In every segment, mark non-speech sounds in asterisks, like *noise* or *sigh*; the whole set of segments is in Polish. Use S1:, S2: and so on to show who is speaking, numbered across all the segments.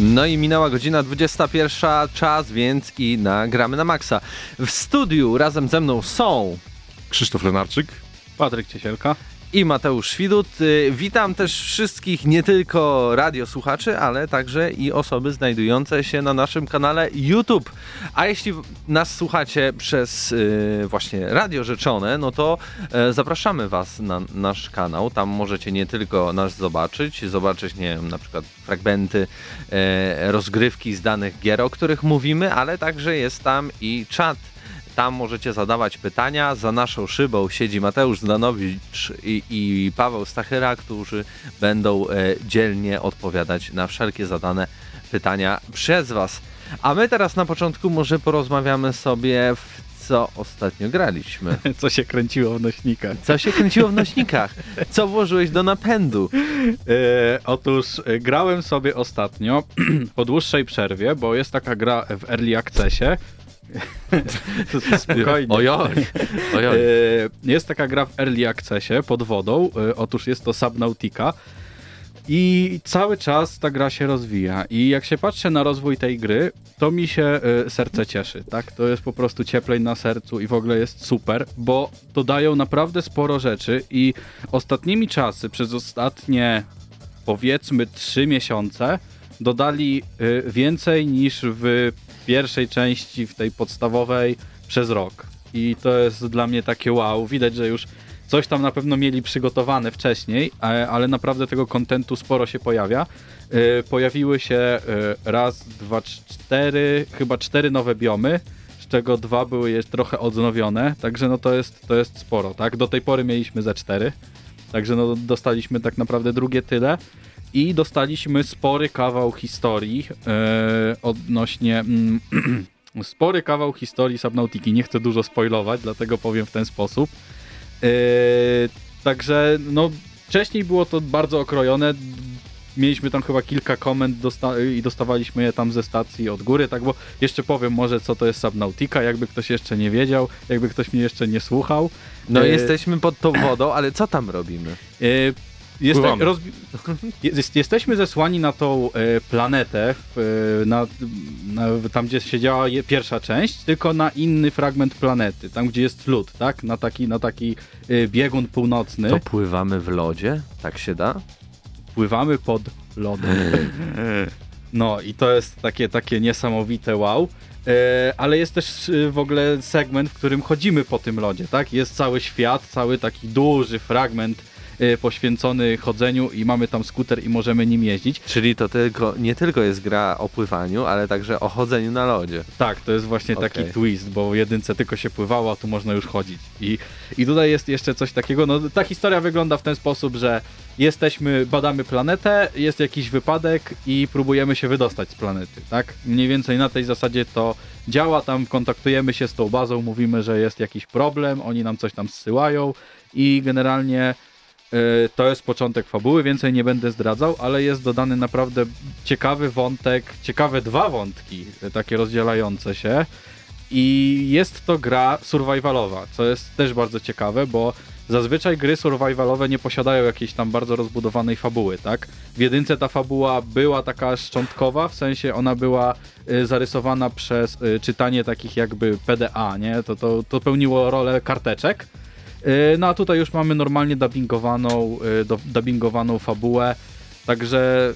S1: No i minęła godzina 21, czas więc i nagramy na maksa. W studiu razem ze mną są
S2: Krzysztof Lenarczyk.
S3: Patryk Ciesielka.
S1: I Mateusz Widut. Y, Witam też wszystkich, nie tylko radiosłuchaczy, ale także i osoby znajdujące się na naszym kanale YouTube. A jeśli nas słuchacie przez y, właśnie Radio Rzeczone, no to e, zapraszamy Was na nasz kanał. Tam możecie nie tylko nas zobaczyć, zobaczyć, nie wiem, na przykład fragmenty e, rozgrywki z danych gier, o których mówimy, ale także jest tam i czat. Tam możecie zadawać pytania. Za naszą szybą siedzi Mateusz Zdanowicz i, i Paweł Stachyra, którzy będą e, dzielnie odpowiadać na wszelkie zadane pytania przez Was. A my teraz na początku może porozmawiamy sobie w co ostatnio graliśmy. *laughs*
S3: Co się kręciło w nośnikach.
S1: Co się kręciło w nośnikach? Co włożyłeś do napędu?
S3: E, otóż e, grałem sobie ostatnio *clears throat* po dłuższej przerwie, bo jest taka gra w Early Accessie. Spokojnie.
S1: Ojoj, ojoj.
S3: E, Jest taka gra w Early Accessie pod wodą. E, Otóż jest to Subnautica. I cały czas ta gra się rozwija. I jak się patrzę na rozwój tej gry, to mi się e, serce cieszy. Tak? To jest po prostu cieplej na sercu i w ogóle jest super, bo dodają naprawdę sporo rzeczy. I ostatnimi czasy, przez ostatnie powiedzmy trzy miesiące, dodali więcej niż w pierwszej części, w tej podstawowej, przez rok. I to jest dla mnie takie wow. Widać, że już coś tam na pewno mieli przygotowane wcześniej, e, ale naprawdę tego kontentu sporo się pojawia. E, Pojawiły się e, raz, dwa, cztery, chyba cztery nowe biomy, z czego dwa były jeszcze trochę odnowione, także no to jest, to jest sporo, tak? Do tej pory mieliśmy ze cztery, także no dostaliśmy tak naprawdę drugie tyle i dostaliśmy spory kawał historii e, odnośnie... Mm, *clears throat* spory kawał historii Subnautiki. Nie chcę dużo spoilować, dlatego powiem w ten sposób. Yy, także no wcześniej było to bardzo okrojone. Mieliśmy tam chyba kilka komend dosta i dostawaliśmy je tam ze stacji od góry, tak bo jeszcze powiem może co to jest Subnautica, jakby ktoś jeszcze nie wiedział, jakby ktoś mnie jeszcze nie słuchał.
S1: No
S3: e,
S1: jesteśmy pod tą wodą, ale co tam robimy?
S3: Jest,
S2: Pływamy.
S3: rozbi- *laughs* jest, jesteśmy zesłani na tą e, planetę, e, na, na, tam gdzie się działa je, pierwsza część, tylko na inny fragment planety, tam gdzie jest lód, tak? Na taki, na taki e, biegun północny.
S1: To pływamy w lodzie? Tak się da?
S3: Pływamy pod lodem. *laughs* No i to jest takie, takie niesamowite wow. E, ale jest też e, w ogóle segment, w którym chodzimy po tym lodzie, tak? Jest cały świat, cały taki duży fragment poświęcony chodzeniu i mamy tam skuter i możemy nim jeździć.
S1: Czyli to tylko, nie tylko jest gra o pływaniu, ale także o chodzeniu na lodzie.
S3: Tak, to jest właśnie taki twist, bo w jedynce tylko się pływało, a tu można już chodzić. I, I tutaj jest jeszcze coś takiego, no ta historia wygląda w ten sposób, że jesteśmy, badamy planetę, jest jakiś wypadek i próbujemy się wydostać z planety, tak? Mniej więcej na tej zasadzie to działa, tam kontaktujemy się z tą bazą, mówimy, że jest jakiś problem, oni nam coś tam zsyłają i generalnie y, to jest początek fabuły, więcej nie będę zdradzał, ale jest dodany naprawdę ciekawy wątek, ciekawe dwa wątki, y, takie rozdzielające się. I jest to gra survivalowa, co jest też bardzo ciekawe, bo zazwyczaj gry survivalowe nie posiadają jakiejś tam bardzo rozbudowanej fabuły, tak? W jedynce ta fabuła była taka szczątkowa, w sensie ona była y, zarysowana przez czytanie takich jakby PDA, nie? To, to, to pełniło rolę karteczek. Y, No a tutaj już mamy normalnie dubbingowaną, do, dubbingowaną fabułę, także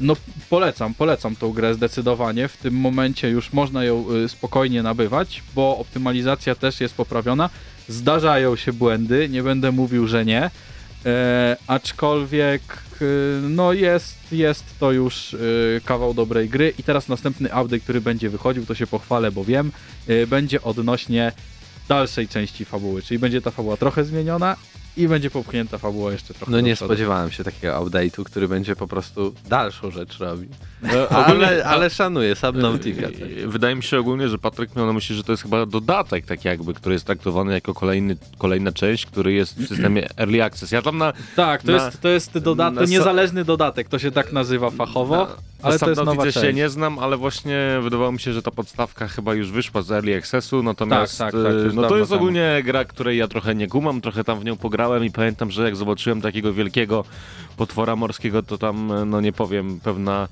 S3: no polecam, polecam tą grę zdecydowanie. W tym momencie już można ją y, spokojnie nabywać, bo optymalizacja też jest poprawiona. zdarzają się błędy, nie będę mówił, że nie. E, aczkolwiek e, no jest, jest to już e, kawał dobrej gry i teraz następny update, który będzie wychodził, to się pochwalę, bo wiem, e, będzie odnośnie dalszej części fabuły, czyli będzie ta fabuła trochę zmieniona i będzie popchnięta fabuła jeszcze trochę
S1: No nie
S3: przodu.
S1: spodziewałem się takiego update'u, który będzie po prostu dalszą rzecz robił.
S2: No,
S1: Ale, ale szanuję Subnautica. tak.
S2: Wydaje mi się ogólnie, że Patryk miał na myśli, że to jest chyba dodatek, tak jakby, który jest traktowany jako kolejny, kolejna część, który jest w systemie *clears throat* Early Access. Ja tam na,
S3: Tak, to
S2: Na-
S3: jest, to jest dodatek, to niezależny dodatek, to się tak nazywa fachowo,
S2: na,
S3: ale to jest nowa część.
S2: się nie znam, ale właśnie wydawało mi się, że ta podstawka chyba już wyszła z Early Accessu, natomiast
S3: Tak, tak, tak,
S2: e, no to jest
S3: temu.
S2: ogólnie gra, której ja trochę nie kumam, trochę tam w nią pograłem i pamiętam, że jak zobaczyłem takiego wielkiego potwora morskiego, to tam, e, no nie powiem, pewna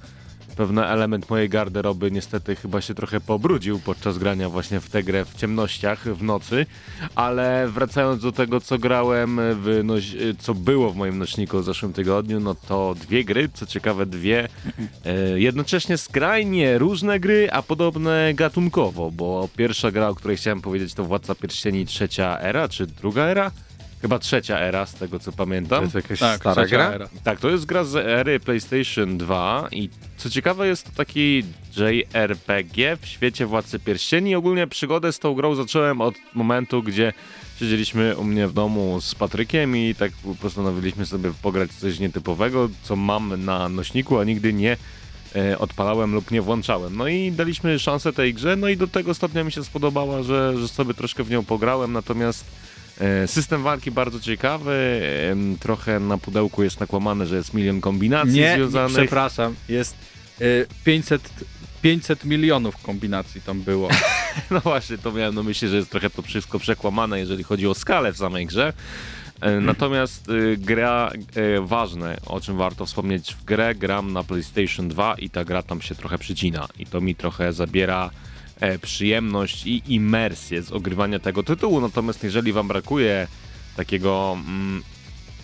S2: pewien element mojej garderoby niestety chyba się trochę pobrudził podczas grania właśnie w tę grę w ciemnościach w nocy, ale wracając do tego, co grałem, w noś- co było w moim nośniku w zeszłym tygodniu, no to dwie gry, co ciekawe dwie, e, jednocześnie skrajnie różne gry, a podobne gatunkowo, bo pierwsza gra, o której chciałem powiedzieć to Władca Pierścieni trzecia era, czy druga era? Chyba trzecia era, z tego co
S1: To
S2: pamiętam.
S1: jest jakaś
S3: Tak,
S1: stara gra?
S3: era.
S2: Tak, to jest gra z ery PlayStation 2 i co ciekawe jest to taki JRPG w świecie Władcy Pierścieni. Ogólnie przygodę z tą grą zacząłem od momentu, gdzie siedzieliśmy u mnie w domu z Patrykiem i tak postanowiliśmy sobie pograć coś nietypowego, co mam na nośniku, a nigdy nie e, odpalałem lub nie włączałem. No i daliśmy szansę tej grze, no i do tego stopnia mi się spodobała, że, że sobie troszkę w nią pograłem, natomiast system walki bardzo ciekawy, trochę na pudełku jest nakłamane, że jest milion kombinacji
S3: Nie,
S2: związanych.
S3: przepraszam, jest y, 500, 500 milionów kombinacji tam było. *laughs*
S2: No właśnie, to miałem na myśli, że jest trochę to wszystko przekłamane, jeżeli chodzi o skalę w samej grze. E, Natomiast y, gra e, ważne, o czym warto wspomnieć w grę, gram na PlayStation 2 i ta gra tam się trochę przycina i to mi trochę zabiera e, przyjemność i imersję z ogrywania tego tytułu. Natomiast jeżeli wam brakuje takiego mm,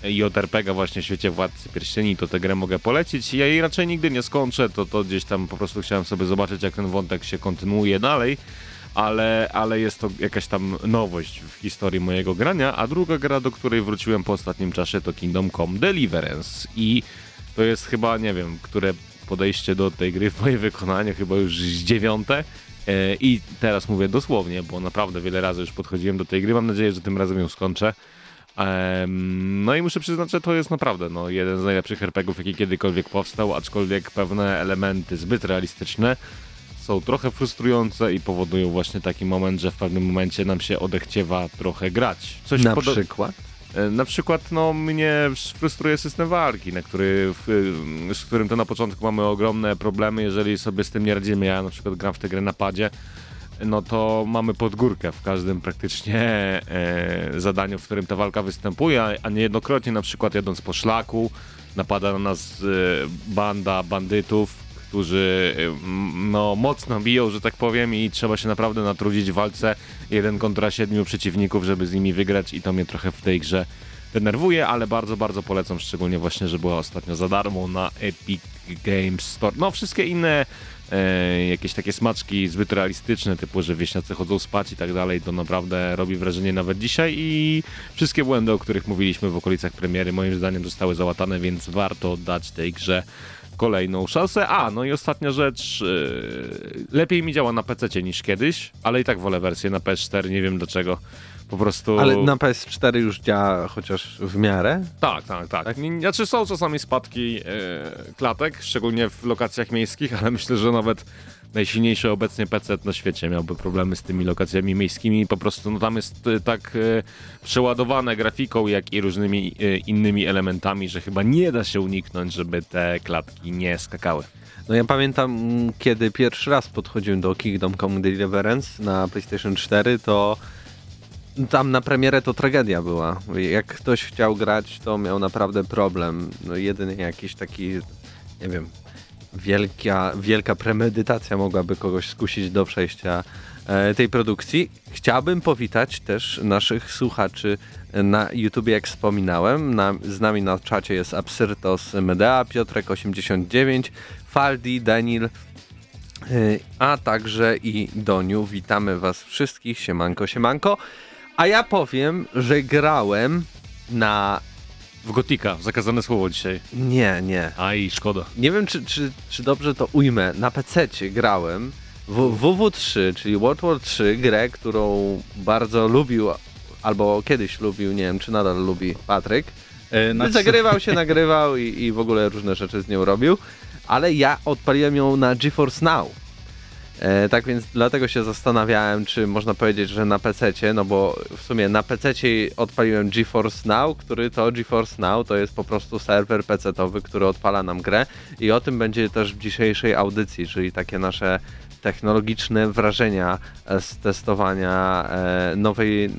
S2: JRPG właśnie w świecie Władcy Pierścieni, to tę grę mogę polecić. Ja jej raczej nigdy nie skończę, to, to gdzieś tam po prostu chciałem sobie zobaczyć, jak ten wątek się kontynuuje dalej. Ale, ale jest to jakaś tam nowość w historii mojego grania, a druga gra, do której wróciłem po ostatnim czasie to Kingdom Come Deliverance i to jest chyba, nie wiem, które podejście do tej gry *laughs* w moim wykonaniu chyba już dziewiąte E, i teraz mówię dosłownie, bo naprawdę wiele razy już podchodziłem do tej gry, mam nadzieję, że tym razem ją skończę. No i muszę przyznać, że to jest naprawdę no, jeden z najlepszych RPGów, jaki kiedykolwiek powstał, aczkolwiek pewne elementy zbyt realistyczne są trochę frustrujące i powodują właśnie taki moment, że w pewnym momencie nam się odechciewa trochę grać. Coś
S1: Na przykład?
S2: E, Na przykład no, mnie frustruje system walki, na który, w, z którym to na początku mamy ogromne problemy, jeżeli sobie z tym nie radzimy. Ja na przykład gram w tę grę na padzie, no to mamy podgórkę w każdym praktycznie e, zadaniu, w którym ta walka występuje, a niejednokrotnie na przykład jadąc po szlaku napada na nas e, banda bandytów, którzy m, no, mocno biją, że tak powiem i trzeba się naprawdę natrudzić w walce jeden kontra siedmiu przeciwników, żeby z nimi wygrać i to mnie trochę w tej grze denerwuje, ale bardzo, bardzo polecam, szczególnie właśnie, że była ostatnio za darmo na Epic Games Store. No, wszystkie inne e, jakieś takie smaczki zbyt realistyczne, typu, że wieśniacy chodzą spać i tak dalej, to naprawdę robi wrażenie nawet dzisiaj i wszystkie błędy, o których mówiliśmy w okolicach premiery, moim zdaniem zostały załatane, więc warto dać tej grze kolejną szansę. A, no i ostatnia rzecz, e, lepiej mi działa na PC niż kiedyś, ale i tak wolę wersję na PS4, nie wiem dlaczego. Po prostu...
S1: Ale na PS4 już działa chociaż w miarę?
S2: Tak, tak, tak. Nie- Znaczy są czasami spadki e, klatek, szczególnie w lokacjach miejskich, *laughs* ale myślę, że nawet najsilniejszy obecnie PC na świecie miałby problemy z tymi lokacjami miejskimi. Po prostu no, tam jest e, tak e, przeładowane grafiką, jak i różnymi e, innymi elementami, że chyba nie da się uniknąć, żeby te klatki nie skakały.
S1: No ja pamiętam, mm, kiedy pierwszy raz podchodziłem do Kingdom Come Deliverance na PlayStation 4, to tam na premierę to tragedia była. Jak ktoś chciał grać, to miał naprawdę problem. No jedyny jakiś taki, nie wiem, wielka, wielka premedytacja mogłaby kogoś skusić do przejścia e, tej produkcji. Chciałbym powitać też naszych słuchaczy na YouTubie, jak wspominałem. Na, z nami na czacie jest Absyrtos Medea, Piotrek89, Faldi, Denil, y, a także i Doniu. Witamy Was wszystkich, siemanko, siemanko. A ja powiem, że grałem na...
S2: W Gotika, zakazane słowo dzisiaj.
S1: Nie, nie.
S2: Aj, szkoda.
S1: Nie wiem, czy, czy, czy dobrze to ujmę. Na PC grałem w WW3, czyli World War 3, grę, którą bardzo lubił, albo kiedyś lubił, nie wiem, czy nadal lubi Patryk.
S3: E, na-
S1: Zagrywał się, *laughs* nagrywał i, i w ogóle różne rzeczy z nią robił, ale ja odpaliłem ją na GeForce Now. E, tak więc dlatego się zastanawiałem, czy można powiedzieć, że na PC, no bo w sumie na PC odpaliłem GeForce Now, który to GeForce Now to jest po prostu serwer PC-towy, który odpala nam grę i o tym będzie też w dzisiejszej audycji, czyli takie nasze technologiczne wrażenia z testowania e, nowej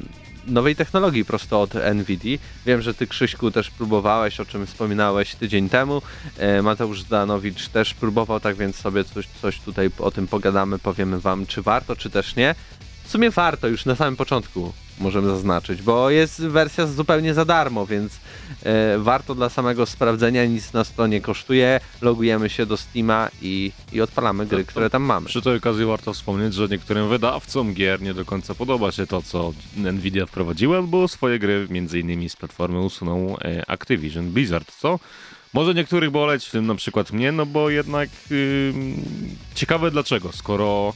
S1: nowej technologii prosto od NVIDII. Wiem, że ty Krzyśku też próbowałeś, o czym wspominałeś tydzień temu. E, Mateusz Zdanowicz też próbował, tak więc sobie coś, coś tutaj o tym pogadamy, powiemy wam, czy warto, czy też nie. W sumie warto, już na samym początku możemy zaznaczyć, bo jest wersja zupełnie za darmo, więc e, warto dla samego sprawdzenia, nic nas to nie kosztuje. Logujemy się do Steama i, i odpalamy gry,
S2: to-
S1: które tam mamy.
S2: Przy tej okazji warto wspomnieć, że niektórym wydawcom gier nie do końca podoba się to, co Nvidia wprowadziła, bo swoje gry innymi z platformy usunął e, Activision Blizzard, co może niektórych boleć, w tym na przykład mnie, no bo jednak ciekawe dlaczego, skoro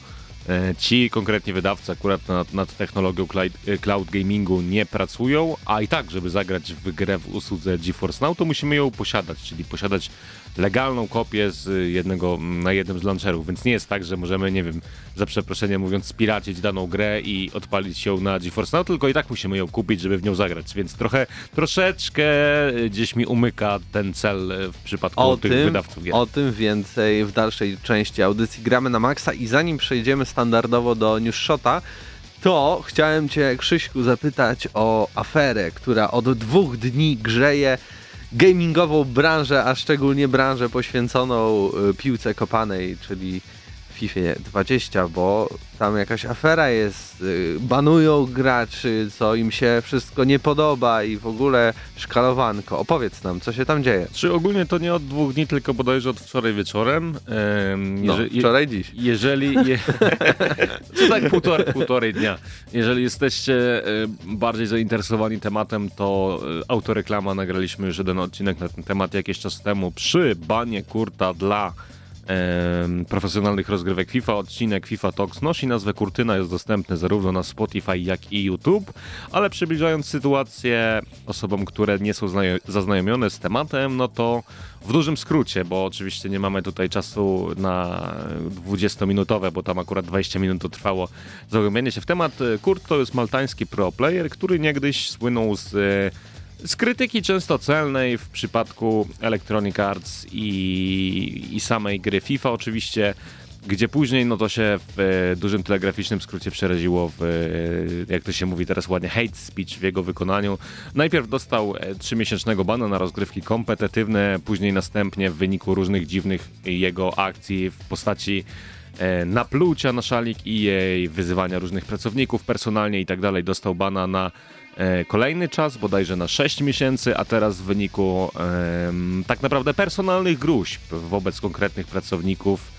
S2: ci konkretni wydawcy akurat nad, nad technologią e, cloud gamingu nie pracują, a i tak, żeby zagrać w grę w usłudze GeForce Now, to musimy ją posiadać, czyli posiadać legalną kopię z jednego, na jednym z launcherów, więc nie jest tak, że możemy, nie wiem, za przeproszeniem mówiąc, spiracić daną grę i odpalić ją na GeForce Now, tylko i tak musimy ją kupić, żeby w nią zagrać, więc trochę, troszeczkę e, gdzieś mi umyka ten cel e, w przypadku
S1: O
S2: tych
S1: tym,
S2: wydawców gier.
S1: o tym więcej w dalszej części audycji Gramy na Maxa i zanim przejdziemy standardowo do News Shota, to chciałem Cię, Krzyśku, zapytać o aferę, która od dwóch dni grzeje gamingową branżę, a szczególnie branżę poświęconą y, piłce kopanej, czyli FIFA 20, bo tam jakaś afera jest, y, banują graczy, co im się wszystko nie podoba i w ogóle szkalowanko. Opowiedz nam, co się tam dzieje.
S2: Czy ogólnie to nie od dwóch dni, tylko bodajże od wczoraj wieczorem. Em,
S1: No, wczoraj, dziś.
S2: Jeżeli. Je, *laughs* to tak półtor, półtorej dnia. Jeżeli jesteście bardziej zainteresowani tematem, to e, autoreklama nagraliśmy już jeden odcinek na ten temat jakiś czas temu przy banie kurta dla profesjonalnych rozgrywek FIFA. Odcinek FIFA Talks nosi nazwę Kurtyna, jest dostępny zarówno na Spotify, jak i YouTube, ale przybliżając sytuację osobom, które nie są znajo- zaznajomione z tematem, no to w dużym skrócie, bo oczywiście nie mamy tutaj czasu na 20-minutowe, bo tam akurat 20 minut to trwało zagłębienie się w temat. Kurt to jest maltański pro player, który niegdyś słynął z z krytyki często celnej w przypadku Electronic Arts i, i samej gry FIFA oczywiście, gdzie później no to się w e, dużym telegraficznym skrócie przeraziło w, e, jak to się mówi teraz ładnie, hate speech w jego wykonaniu. Najpierw dostał e, trzymiesięcznego bana na rozgrywki kompetytywne, później następnie w wyniku różnych dziwnych jego akcji w postaci naplucia na szalik i jej wyzywania różnych pracowników personalnie i tak dalej dostał bana na kolejny czas, bodajże na 6 miesięcy, a teraz w wyniku tak naprawdę personalnych gruźb wobec konkretnych pracowników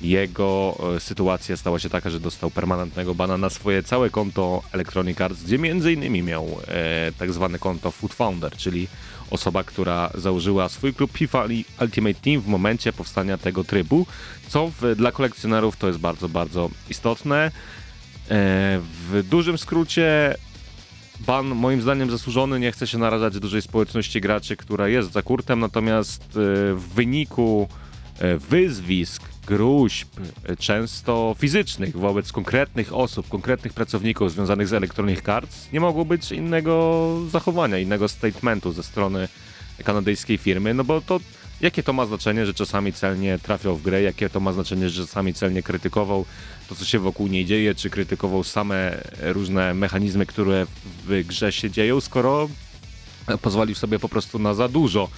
S2: jego e, sytuacja stała się taka, że dostał permanentnego bana na swoje całe konto Electronic Arts, gdzie między innymi miał e, tak zwane konto Food Founder, czyli osoba, która założyła swój klub FIFA Ultimate Team w momencie powstania tego trybu, co w, dla kolekcjonerów to jest bardzo, bardzo istotne. E, w dużym skrócie ban moim zdaniem zasłużony, nie chce się narażać dużej społeczności graczy, która jest za kurtem, natomiast e, w wyniku e, wyzwisk, gruźb, e, często fizycznych wobec konkretnych osób, konkretnych pracowników związanych z Electronic Arts, nie mogło być innego zachowania, innego statementu ze strony kanadyjskiej firmy, no bo to jakie to ma znaczenie, że czasami celnie trafiał w grę, jakie to ma znaczenie, że czasami celnie krytykował to, co się wokół niej dzieje, czy krytykował same różne mechanizmy, które w grze się dzieją, skoro pozwolił sobie po prostu na za dużo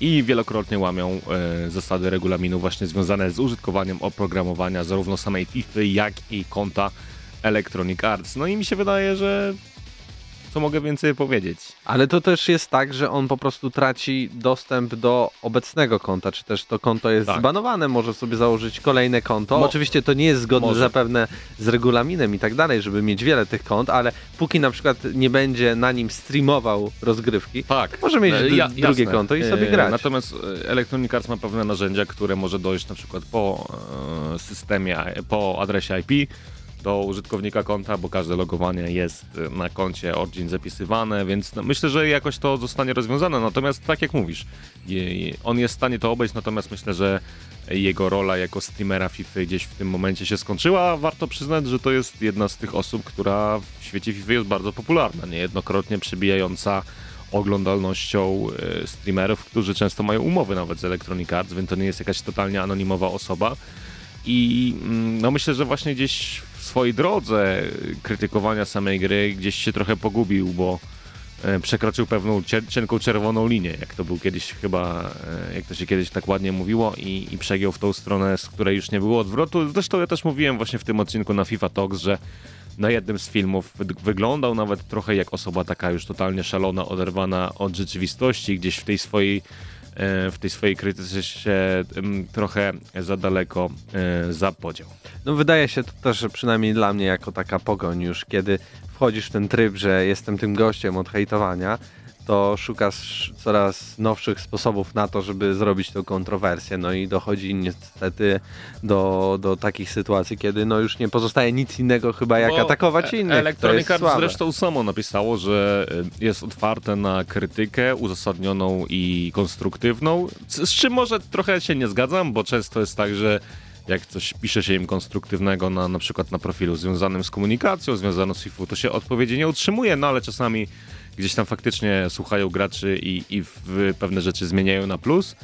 S2: i wielokrotnie łamią e, zasady regulaminu właśnie związane z użytkowaniem oprogramowania zarówno samej FIFA, jak i konta Electronic Arts. No i mi się wydaje, że co mogę więcej powiedzieć?
S1: Ale to też jest tak, że on po prostu traci dostęp do obecnego konta, czy też to konto jest
S2: Tak.
S1: zbanowane, może sobie założyć kolejne konto.
S2: Mo-
S1: Oczywiście to nie jest zgodne
S2: Może.
S1: zapewne z regulaminem i tak dalej, żeby mieć wiele tych kont, ale póki na przykład nie będzie na nim streamował rozgrywki,
S2: Tak.
S1: Może mieć
S2: E, ja-
S1: drugie
S2: jasne.
S1: konto i sobie
S2: E,
S1: grać.
S2: Natomiast e, Electronic Arts ma pewne narzędzia, które może dojść na przykład po systemie, po adresie IP do użytkownika konta, bo każde logowanie jest e, na koncie Origin zapisywane, więc no, myślę, że jakoś to zostanie rozwiązane. Natomiast tak jak mówisz, on jest w stanie to obejść, natomiast myślę, że jego rola jako streamera FIFA gdzieś w tym momencie się skończyła. Warto przyznać, że to jest jedna z tych osób, która w świecie FIFA jest bardzo popularna, niejednokrotnie przebijająca oglądalnością streamerów, którzy często mają umowy nawet z Electronic Arts, więc to nie jest jakaś totalnie anonimowa osoba. I mm, no myślę, że właśnie gdzieś swojej drodze krytykowania samej gry gdzieś się trochę pogubił, bo e, przekroczył pewną cie- cienką czerwoną linię, jak to był kiedyś chyba, e, jak to się kiedyś tak ładnie mówiło i, i przegiął w tą stronę, z której już nie było odwrotu. Zresztą ja też mówiłem właśnie w tym odcinku na FIFA Talks, że na jednym z filmów wy- wyglądał nawet trochę jak osoba taka już totalnie szalona, oderwana od rzeczywistości, gdzieś w tej swojej w tej swojej krytyce się trochę za daleko e, zapodział.
S1: No wydaje się to też, przynajmniej dla mnie jako taka pogoń już, kiedy wchodzisz w ten tryb, że jestem tym gościem od hejtowania, to szukasz coraz nowszych sposobów na to, żeby zrobić tą kontrowersję. No i dochodzi niestety do, do takich sytuacji, kiedy no już nie pozostaje nic innego chyba jak
S2: Bo
S1: atakować
S2: e-
S1: innych.
S2: Electronic Arts zresztą samo napisało, że e, jest otwarte na krytykę uzasadnioną i konstruktywną, z, czym może trochę się nie zgadzam, bo często jest tak, że jak coś pisze się im konstruktywnego na, na przykład na profilu związanym z komunikacją, związaną z FIFA, to się odpowiedzi nie utrzymuje, no ale czasami gdzieś tam faktycznie słuchają graczy i, i w pewne rzeczy zmieniają na plus.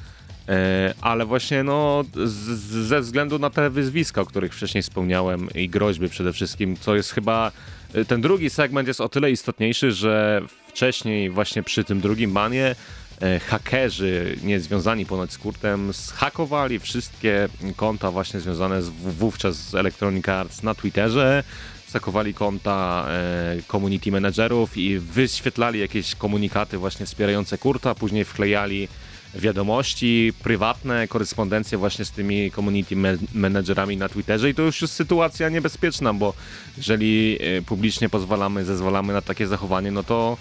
S2: E, ale właśnie no, z, ze względu na te wyzwiska, o których wcześniej wspomniałem i groźby przede wszystkim, co jest chyba e, ten drugi segment jest o tyle istotniejszy, że wcześniej właśnie przy tym drugim banie e, hakerzy niezwiązani ponoć z Kurtem zhakowali wszystkie konta właśnie związane z, wówczas z Electronic Arts na Twitterze, zakowali konta e, community managerów i wyświetlali jakieś komunikaty właśnie wspierające Kurta, później wklejali wiadomości prywatne, korespondencję właśnie z tymi community ma- managerami na Twitterze. I to już jest sytuacja niebezpieczna, bo jeżeli e, publicznie pozwalamy, zezwalamy na takie zachowanie, no to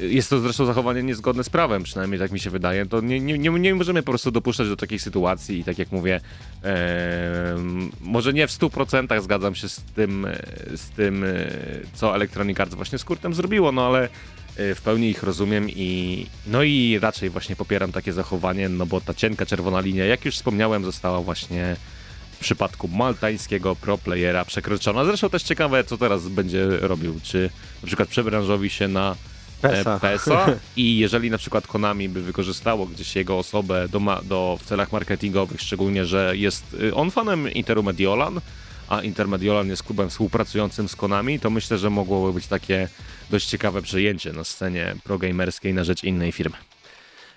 S2: jest to zresztą zachowanie niezgodne z prawem, przynajmniej tak mi się wydaje, to nie, nie, nie, możemy po prostu dopuszczać do takich sytuacji i tak jak mówię, e, może nie w 100% zgadzam się z tym, e, z tym, e, co Electronic Arts właśnie z Kurtem zrobiło, no ale e, w pełni ich rozumiem i no i raczej właśnie popieram takie zachowanie, no bo ta cienka czerwona linia, jak już wspomniałem, została właśnie przypadku maltańskiego pro playera przekroczona. Zresztą też ciekawe, co teraz będzie robił, czy na przykład przebranżowi się na
S1: PESA.
S2: e, PESA *laughs* i jeżeli na przykład Konami by wykorzystało gdzieś jego osobę do, do, w celach marketingowych, szczególnie, że jest y, on fanem Interu Mediolan, a Inter Mediolan jest klubem współpracującym z Konami, to myślę, że mogłoby być takie dość ciekawe przejęcie na scenie progamerskiej na rzecz innej firmy.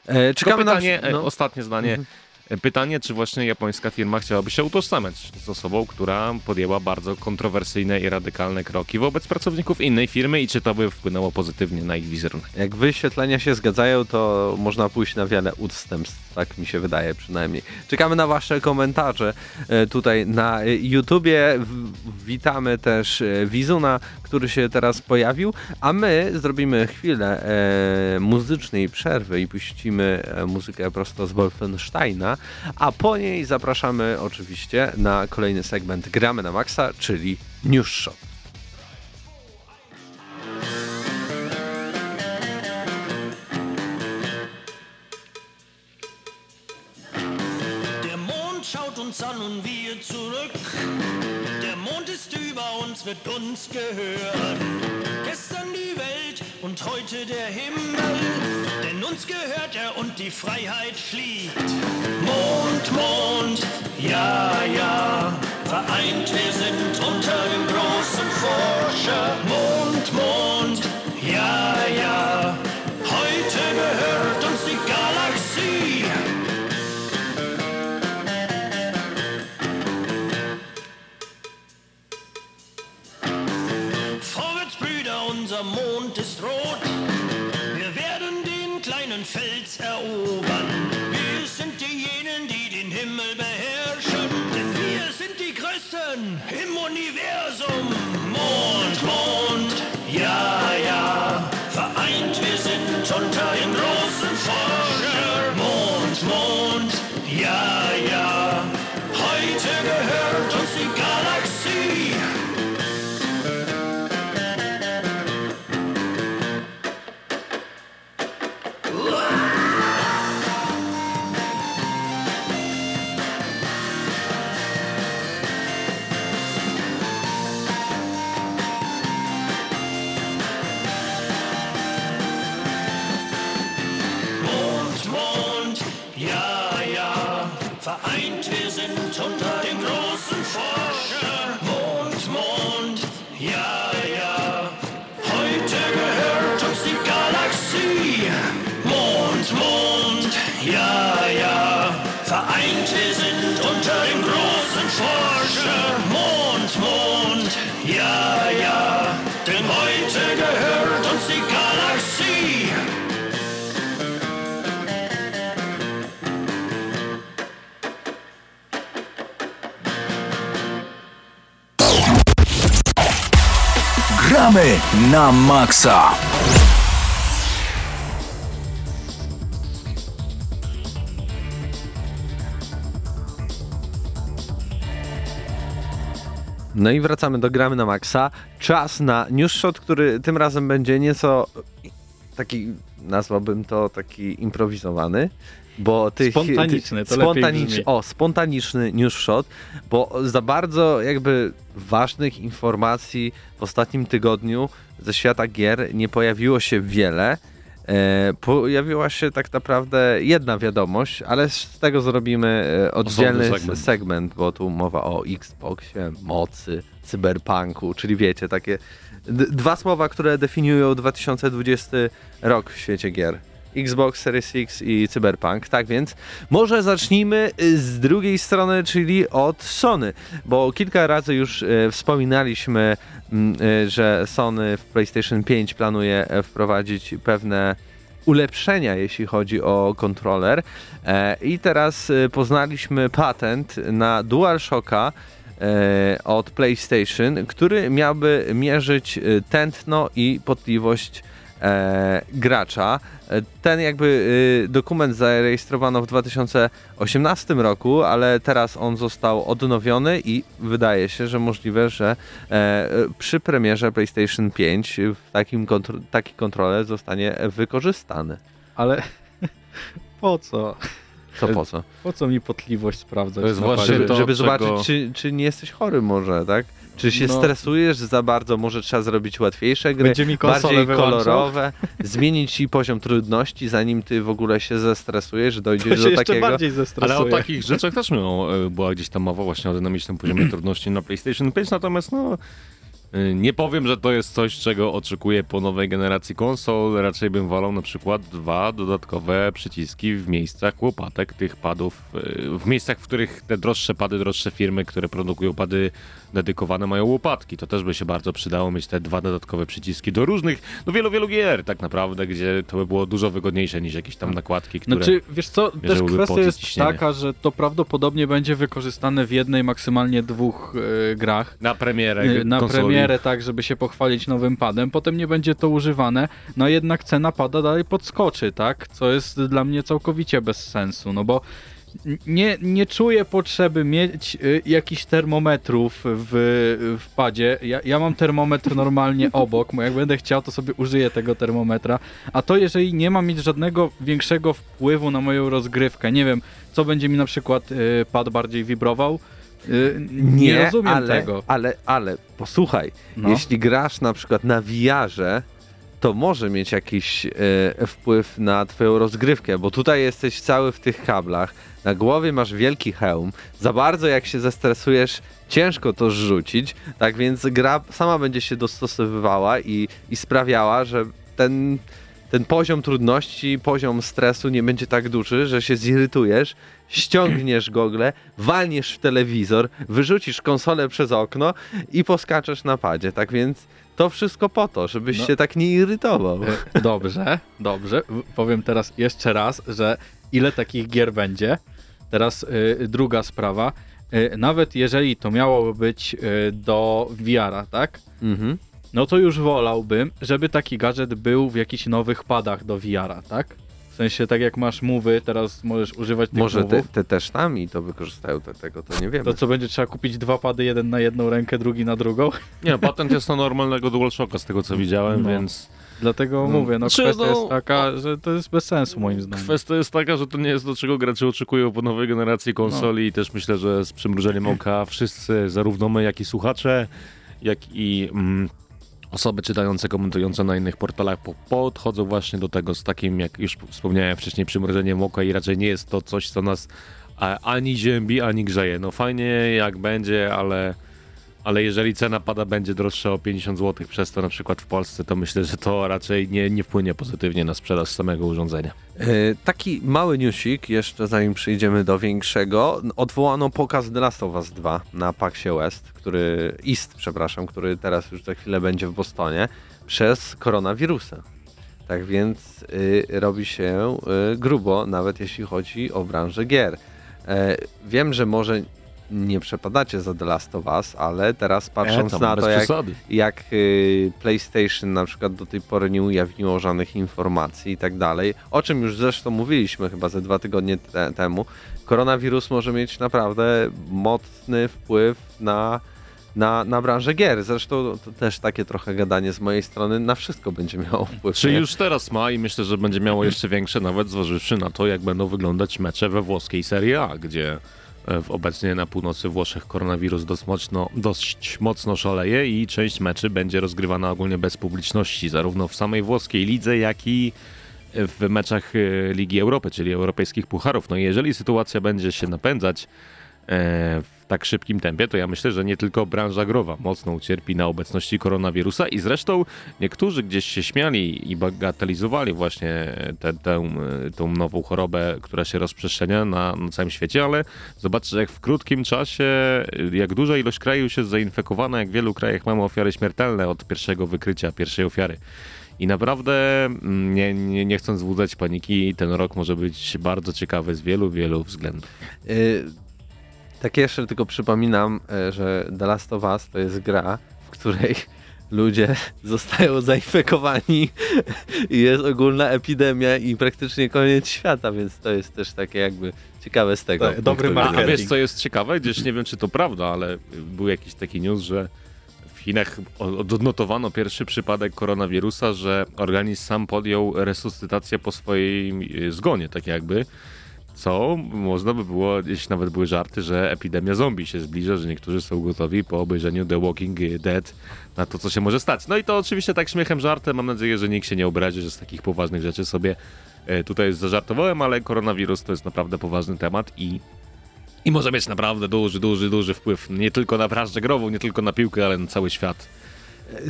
S1: E, czekamy na...
S2: pytanie, e,
S1: no.
S2: ostatnie zdanie. E, Pytanie, czy właśnie japońska firma chciałaby się utożsamiać z osobą, która podjęła bardzo kontrowersyjne i radykalne kroki wobec pracowników innej firmy i czy to by wpłynęło pozytywnie na ich wizerunek?
S1: Jak wyświetlenia się zgadzają, to można pójść na wiele ustępstw, tak mi się wydaje przynajmniej. Czekamy na wasze komentarze e, tutaj na e, YouTubie. Witamy też e, Wizuna, który się teraz pojawił, a my zrobimy chwilę e, muzycznej przerwy i puścimy e, muzykę prosto z Wolfensteina, a po niej zapraszamy oczywiście na kolejny segment Gramy na Maxa, czyli News
S4: schaut uns an und wir wird uns gehören. Gestern die Welt und heute der Himmel. Denn uns gehört er und die Freiheit fliegt. Mond, Mond, ja, ja. Vereint wir sind unter dem großen Forscher. Mond, Mond, Im Universum.
S5: Gramy na maksa!
S1: No i wracamy do gramy na maksa. Czas na news shot, który tym razem będzie nieco taki, nazwałbym to taki improwizowany, bo tych...
S3: Spontaniczny, to brzmi.
S1: O, spontaniczny news shot, bo za bardzo jakby ważnych informacji w ostatnim tygodniu ze świata gier nie pojawiło się wiele. E, pojawiła się tak naprawdę jedna wiadomość, ale z tego zrobimy e, oddzielny
S2: segment.
S1: segment. bo tu mowa o Xboxie, mocy, cyberpunku, czyli wiecie, takie dwa słowa, które definiują 2020 rok w świecie gier. Xbox Series X i Cyberpunk. Tak więc może zacznijmy y, z drugiej strony, czyli od Sony, bo kilka razy już e, wspominaliśmy, mm, e, że Sony w PlayStation 5 planuje e, wprowadzić pewne ulepszenia, jeśli chodzi o kontroler. E, I teraz poznaliśmy patent na DualShocka e, od PlayStation, który miałby mierzyć tętno i potliwość gracza. E, Ten jakby e, dokument zarejestrowano w 2018 roku, ale teraz on został odnowiony i wydaje się, że możliwe, że e, przy premierze PlayStation 5 w takim kontro- taki kontroler zostanie wykorzystany.
S3: Ale *laughs* po co?
S1: Co po co?
S3: Po co mi potliwość sprawdzać?
S2: To jest właśnie?
S1: Żeby,
S2: to,
S1: żeby
S2: czego-
S1: zobaczyć, czy, czy nie jesteś chory może, tak? Czy się
S3: No.
S1: stresujesz za bardzo, może trzeba zrobić łatwiejsze gry,
S3: Będzie mi
S1: bardziej
S3: wyłączał?
S1: kolorowe, *laughs* zmienić ci poziom trudności, zanim ty w ogóle się zestresujesz,
S3: To
S1: dojdziesz
S3: się
S1: do
S3: jeszcze
S1: takiego...
S2: Ale o takich rzeczach też miał, e, była gdzieś tam mowa właśnie o dynamicznym poziomie *clears throat* trudności na PlayStation 5, natomiast no e, nie powiem, że to jest coś, czego oczekuję po nowej generacji konsol. Raczej bym wolał na przykład dwa dodatkowe przyciski w miejscach łopatek tych padów, e, w miejscach, w których te droższe pady, droższe firmy, które produkują pady dedykowane mają łopatki. To też by się bardzo przydało mieć te dwa dodatkowe przyciski do różnych, no wielu, wielu gier tak naprawdę, gdzie to by było dużo wygodniejsze niż jakieś tam nakładki, które...
S3: Znaczy, wiesz co, też kwestia jest
S2: ciśnienie.
S3: taka, że to prawdopodobnie będzie wykorzystane w jednej, maksymalnie dwóch e, grach.
S2: Na premierę
S3: E, Na
S2: konsoli.
S3: premierę, tak, żeby się pochwalić nowym padem. Potem nie będzie to używane, no jednak cena pada dalej podskoczy, tak? Co jest dla mnie całkowicie bez sensu, no bo nie, nie czuję potrzeby mieć y, jakichś termometrów w, w padzie. Ja, ja mam termometr normalnie *laughs* obok, bo jak będę chciał, to sobie użyję tego termometra. A to jeżeli nie ma mieć żadnego większego wpływu na moją rozgrywkę, nie wiem, co będzie mi na przykład y, pad bardziej wibrował, y, nie, rozumiem
S1: ale,
S3: tego.
S1: Ale, ale, posłuchaj,
S3: No.
S1: jeśli grasz na przykład na VR-ze, to może mieć jakiś e, wpływ na twoją rozgrywkę, bo tutaj jesteś cały w tych kablach, na głowie masz wielki hełm, za bardzo jak się zestresujesz, ciężko to zrzucić, tak więc gra sama będzie się dostosowywała i, i sprawiała, że ten, ten poziom trudności, poziom stresu nie będzie tak duży, że się zirytujesz, ściągniesz gogle, walniesz w telewizor, wyrzucisz konsolę przez okno i poskaczesz na padzie. Tak więc to wszystko po to, żebyś
S3: No.
S1: się tak nie irytował.
S3: E, Dobrze, dobrze. Powiem teraz jeszcze raz, że ile takich gier będzie. Teraz y, druga sprawa. Y, nawet jeżeli to miałoby być y, do VR-a, tak?
S1: Mhm.
S3: No to już wolałbym, żeby taki gadżet był w jakichś nowych padach do VR-a, tak? W sensie tak jak masz mowy, teraz możesz używać tych
S1: Może te, te też tam i to wykorzystają te, tego, to nie wiemy.
S3: To co będzie trzeba kupić dwa pady, jeden na jedną rękę, drugi na drugą?
S2: Nie, patent jest na normalnego DualShocka z tego co widziałem,
S3: No.
S2: więc
S3: Dlatego
S2: No.
S3: mówię, no
S2: Czy
S3: kwestia
S2: no-
S3: jest taka, że to jest bez sensu moim zdaniem.
S2: kwestia jest taka, że to nie jest do czego gracze oczekują po nowej generacji konsoli i też myślę, że z przymrużeniem oka wszyscy, zarówno my, jak i słuchacze, jak i mm, osoby czytające, komentujące na innych portalach po, podchodzą właśnie do tego z takim, jak już wspomniałem wcześniej, przymrużeniem oka i raczej nie jest to coś, co nas ani ziębi, ani grzeje. No fajnie jak będzie, ale, ale jeżeli cena pada będzie droższa o 50 zł przez to na przykład w Polsce, to myślę, że to raczej nie, nie wpłynie pozytywnie na sprzedaż samego urządzenia.
S1: E, Taki mały newsik, jeszcze zanim przejdziemy do większego. Odwołano pokaz The Last of Us 2 na PAXie West, który, East, przepraszam, który teraz już za chwilę będzie w Bostonie, przez koronawirusa. Tak więc y, robi się y, grubo, nawet jeśli chodzi o branżę gier. E, wiem, że może nie przepadacie za The Last of Us, ale teraz patrząc
S2: tam,
S1: na to, jak, jak y, PlayStation na przykład do tej pory nie ujawniło żadnych informacji i tak dalej, o czym już zresztą mówiliśmy chyba ze dwa tygodnie te temu, koronawirus może mieć naprawdę mocny wpływ na, na, na branżę gier. Zresztą to też takie trochę gadanie z mojej strony, na wszystko będzie miało wpływ.
S2: Czy już teraz ma i myślę, że będzie miało jeszcze większe, nawet zważywszy na to, jak będą wyglądać mecze we włoskiej Serie A, gdzie e, w- obecnie na północy Włoszech koronawirus dość mocno, dość mocno szaleje i część meczy będzie rozgrywana ogólnie bez publiczności, zarówno w samej włoskiej lidze, jak i w meczach e, Ligi Europy, czyli europejskich pucharów. No i jeżeli sytuacja będzie się napędzać e, tak szybkim tempie, to ja myślę, że nie tylko branża growa mocno ucierpi na obecności koronawirusa i zresztą niektórzy gdzieś się śmiali i bagatelizowali właśnie tę, tą nową chorobę, która się rozprzestrzenia na, na całym świecie, ale zobaczcie, jak w krótkim czasie, jak duża ilość krajów jest zainfekowana, jak w wielu krajach mamy ofiary śmiertelne od pierwszego wykrycia, pierwszej ofiary. I naprawdę, mm, nie, nie, nie chcąc wzbudzać paniki, ten rok może być bardzo ciekawy z wielu, wielu względów.
S1: Y, tak jeszcze tylko przypominam, y, że The Last of Us to jest gra, w której ludzie *laughs* zostają zainfekowani i jest ogólna epidemia i praktycznie koniec świata, więc to jest też takie jakby ciekawe z tego.
S3: Tak, dobry
S1: punktu
S2: A,
S3: marketing.
S2: wiesz, co jest ciekawe? Gdzieś nie wiem, czy to prawda, ale był jakiś taki news, że w Chinach odnotowano pierwszy przypadek koronawirusa, że organizm sam podjął resuscytację po swojej y, zgonie, tak jakby. Co można by było, jeśli nawet były żarty, że epidemia zombie się zbliża, że niektórzy są gotowi po obejrzeniu The Walking Dead na to, co się może stać. No i to oczywiście tak śmiechem, żartem. Mam nadzieję, że nikt się nie obrazi, że z takich poważnych rzeczy sobie e, tutaj zażartowałem, ale koronawirus to jest naprawdę poważny temat i i może mieć naprawdę duży, duży, duży wpływ nie tylko na branżę grową, nie tylko na piłkę, ale na cały świat.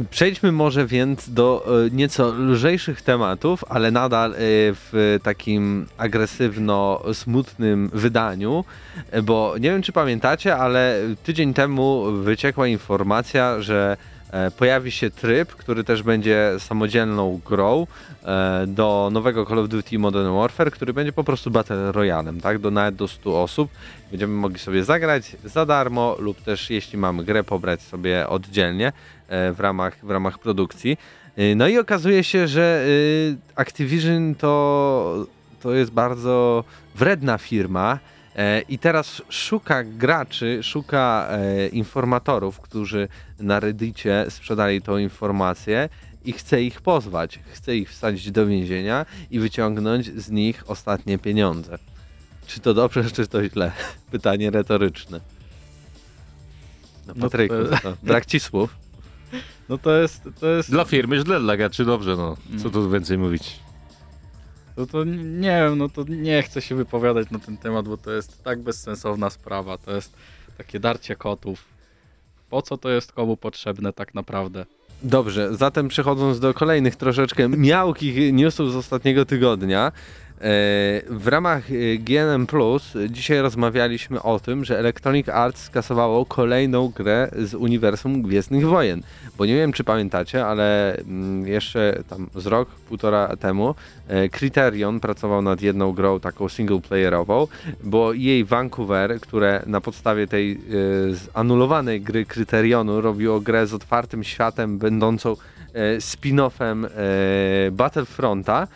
S1: Przejdźmy może więc do e, nieco lżejszych tematów, ale nadal e, w takim agresywno-smutnym wydaniu, e, bo nie wiem czy pamiętacie, ale tydzień temu wyciekła informacja, że pojawi się tryb, który też będzie samodzielną grą e, do nowego Call of Duty Modern Warfare, który będzie po prostu Battle Royalem, tak? Do nawet do 100 osób. Będziemy mogli sobie zagrać za darmo lub też jeśli mamy grę pobrać sobie oddzielnie e, w ramach, w ramach produkcji. E, No i okazuje się, że e, Activision to, to jest bardzo wredna firma e, i teraz szuka graczy, szuka e, informatorów, którzy na Reddicie sprzedali tą informację i chce ich pozwać, chce ich wsadzić do więzienia i wyciągnąć z nich ostatnie pieniądze. Czy to dobrze, czy to źle? *laughs* Pytanie retoryczne. No
S3: No,
S1: Patryku,
S3: e,
S1: to brak ci słów.
S3: No to jest, to jest,
S2: Dla firmy źle, dla graczy dobrze, no. Co tu więcej mówić?
S3: To, to nie wiem, no to nie chcę się wypowiadać na ten temat, bo to jest tak bezsensowna sprawa, to jest takie darcie kotów. Po co to jest komu potrzebne tak naprawdę?
S1: Dobrze, zatem przechodząc do kolejnych troszeczkę miałkich newsów z ostatniego tygodnia. E, w ramach e, GNM Plus dzisiaj rozmawialiśmy o tym, że Electronic Arts skasowało kolejną grę z uniwersum Gwiezdnych Wojen. Bo nie wiem, czy pamiętacie, ale mm, jeszcze tam z rok, półtora temu e, Criterion pracował nad jedną grą taką singleplayerową, bo jej Vancouver, które na podstawie tej anulowanej gry Criterionu robiło grę z otwartym światem, będącą spin-offem Battlefronta.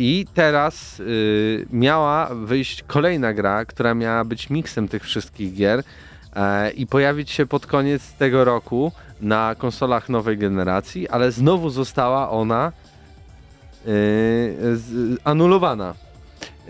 S1: I teraz y, miała wyjść kolejna gra, która miała być miksem tych wszystkich gier e, i pojawić się pod koniec tego roku na konsolach nowej generacji, ale znowu została ona y, z, anulowana.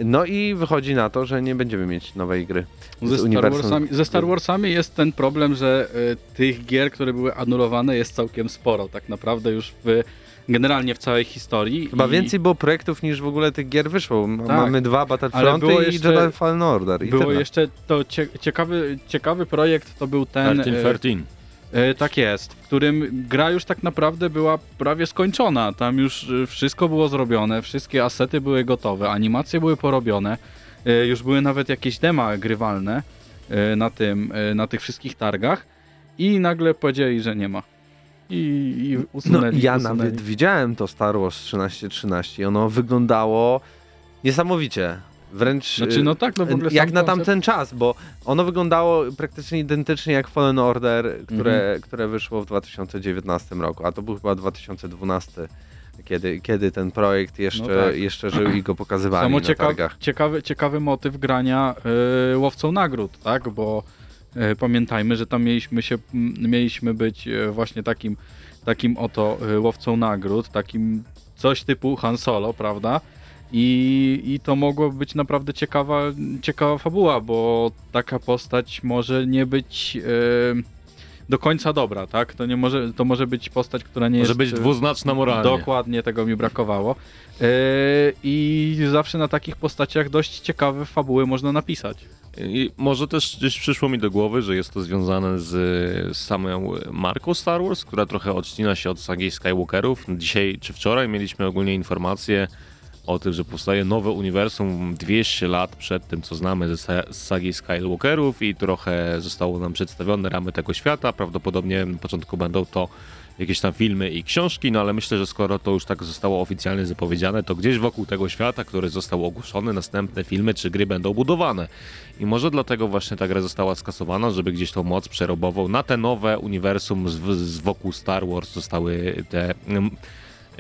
S1: No i wychodzi na to, że nie będziemy mieć nowej gry.
S3: Ze Star. Warsami, ze Star Warsami jest ten problem, że y, tych gier, które były anulowane jest całkiem sporo. Tak naprawdę już w, generalnie w całej historii.
S1: Chyba
S3: I
S1: więcej było projektów niż w ogóle tych gier wyszło.
S3: Tak.
S1: Mamy dwa Battlefronty i
S3: jeszcze-
S1: Jedi Fallen Order. I
S3: Było
S1: tyle.
S3: jeszcze to cie, ciekawy, ciekawy projekt, to był ten...
S2: 13,
S3: y,
S2: 13.
S3: E, tak jest, w którym gra już tak naprawdę była prawie skończona. Tam już e, wszystko było zrobione, wszystkie asety były gotowe, animacje były porobione, e, już były nawet jakieś dema grywalne e, na tym, e, na tych wszystkich targach i nagle powiedzieli, że nie ma. I, i
S1: No,
S3: usunęli.
S1: ja
S3: usunęli.
S1: nawet widziałem to Star Wars 1313 i ono wyglądało niesamowicie. Wręcz
S3: Znaczy, no tak, no w ogóle
S1: jak na
S3: koncept-
S1: tamten czas, bo ono wyglądało praktycznie identycznie jak Fallen Order, które,
S3: Mhm.
S1: które wyszło w 2019 roku, a to był chyba 2012, kiedy, kiedy ten projekt jeszcze,
S3: No tak.
S1: jeszcze żył i go pokazywali
S3: Samo
S1: na
S3: cieka
S1: targach.
S3: ciekawy, ciekawy motyw grania y, łowcą nagród, tak? Bo y, pamiętajmy, że tam mieliśmy się, mieliśmy być y, właśnie takim, takim oto y, łowcą nagród, takim coś typu Han Solo, prawda? I, I to mogło być naprawdę ciekawa, ciekawa fabuła, bo taka postać może nie być y, do końca dobra, tak? To nie może, to może być postać, która nie
S2: Może
S3: jest
S2: być
S3: y,
S2: dwuznaczna moralnie.
S3: Dokładnie tego mi brakowało. Yy, I zawsze na takich postaciach dość ciekawe fabuły można napisać.
S2: I może też gdzieś przyszło mi do głowy, że jest to związane z, z samą marką Star Wars, która trochę odcina się od sagi Skywalkerów. Dzisiaj czy wczoraj mieliśmy ogólnie informację o tym, że powstaje nowe uniwersum 200 lat przed tym, co znamy ze sagi Skywalkerów i trochę zostało nam przedstawione ramy tego świata. Prawdopodobnie na początku będą to jakieś tam filmy i książki, no ale myślę, że skoro to już tak zostało oficjalnie zapowiedziane, to gdzieś wokół tego świata, który został ogłoszony, następne filmy czy gry będą budowane. I może dlatego właśnie ta gra została skasowana, żeby gdzieś tą moc przerobową na te nowe uniwersum z, z wokół Star Wars zostały te mm,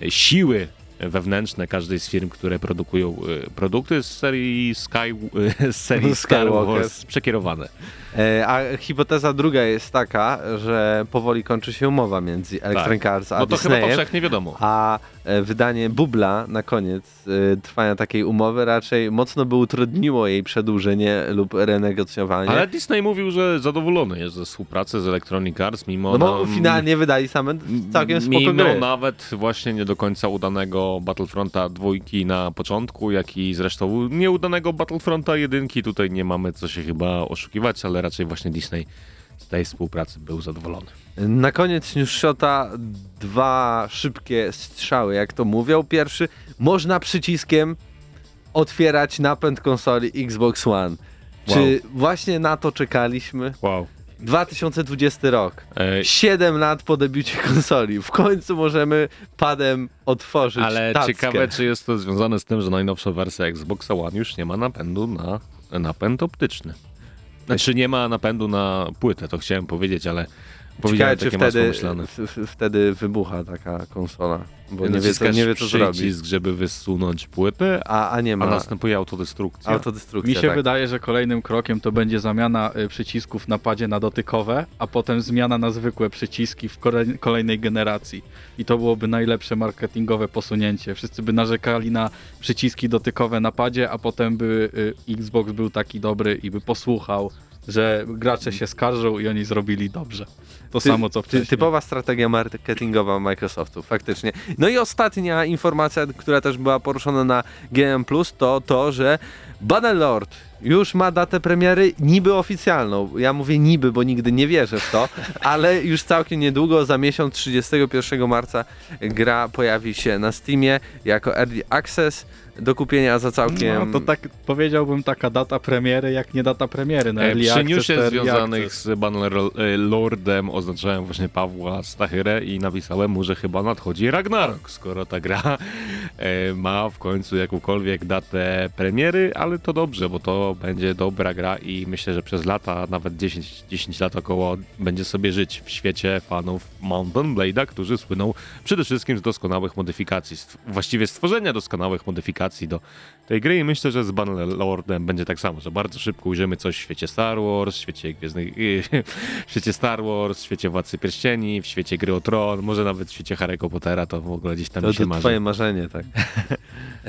S2: siły wewnętrzne każdej z firm, które produkują y, produkty z serii Sky, y, z serii Star
S1: Skywalker.
S2: Wars przekierowane.
S1: E, A hipoteza druga jest taka, że powoli kończy się umowa między Electronic Arts a
S2: No to chyba
S1: Disneyem.
S2: powszechnie wiadomo.
S1: A e, wydanie Bubla na koniec e, trwania takiej umowy raczej mocno by utrudniło jej przedłużenie lub renegocjowanie.
S2: Ale Disney mówił, że zadowolony jest ze współpracy z Electronic Arts, mimo
S1: no bo
S2: nam-
S1: finalnie wydali same całkiem spoko
S2: Mimo
S1: gry.
S2: nawet właśnie nie do końca udanego Battlefronta dwójki na początku, jak i zresztą nieudanego Battlefronta jedynki. Tutaj nie mamy co się chyba oszukiwać, ale raczej właśnie Disney z tej współpracy był zadowolony.
S1: Na koniec newsshota dwa szybkie strzały, jak to mówią. Pierwszy, można przyciskiem otwierać napęd konsoli Xbox One. Czy właśnie na to czekaliśmy?
S2: Wow.
S1: 2020 rok.
S2: E,
S1: 7 lat po debiucie konsoli. W końcu możemy padem otworzyć
S2: ale
S1: tackę.
S2: ciekawe, czy jest to związane z tym, że najnowsza wersja Xboxa One już nie ma napędu na napęd optyczny. Znaczy nie ma napędu na płytę, to chciałem powiedzieć, ale
S1: Ciekawe, czy wtedy, wtedy wybucha taka konsola, bo nie wie, co, nie wie co zrobić.
S2: żeby wysunąć płytę,
S1: A, a nie
S2: a
S1: ma
S2: następuje autodestrukcja.
S1: autodestrukcja.
S3: Mi się
S1: tak.
S3: wydaje, że kolejnym krokiem to będzie zamiana y, przycisków na padzie na dotykowe, a potem zmiana na zwykłe przyciski w kolej- kolejnej generacji. I to byłoby najlepsze marketingowe posunięcie. Wszyscy by narzekali na przyciski dotykowe na padzie, a potem by y, Xbox był taki dobry i by posłuchał, że gracze się skarżą i oni zrobili dobrze. To
S1: Ty-
S3: samo co wcześniej.
S1: typowa strategia marketingowa Microsoftu, faktycznie. No i ostatnia informacja, która też była poruszona na GM+, to to, że Bannerlord już ma datę premiery niby oficjalną. Ja mówię niby, bo nigdy nie wierzę w to, *laughs* ale już całkiem niedługo, za miesiąc 31 marca gra pojawi się na Steamie jako Early Access do kupienia za całkiem...
S3: No, to tak powiedziałbym taka data premiery, jak nie data premiery. Na
S2: E,
S3: Early
S2: Przy newsie związanych z Bannerlordem oznaczałem właśnie Pawła Stachyrę i napisałem mu, że chyba nadchodzi Ragnarok, skoro ta gra e, ma w końcu jakąkolwiek datę premiery, ale to dobrze, bo to będzie dobra gra i myślę, że przez lata, nawet 10, 10 lat około, będzie sobie żyć w świecie fanów Mountain Blade'a, którzy słyną przede wszystkim z doskonałych modyfikacji, właściwie stworzenia doskonałych modyfikacji do tej gry i myślę, że z Bannerlordem będzie tak samo, że bardzo szybko ujrzymy coś w świecie Star Wars, w świecie Gwiezdnych, *laughs* w świecie Star Wars, w świecie Władcy Pierścieni, w świecie Gry o Tron, może nawet w świecie Harry'ego Pottera, to w ogóle gdzieś tam
S1: To,
S2: się
S1: to
S2: marzy.
S1: twoje marzenie, tak. *laughs*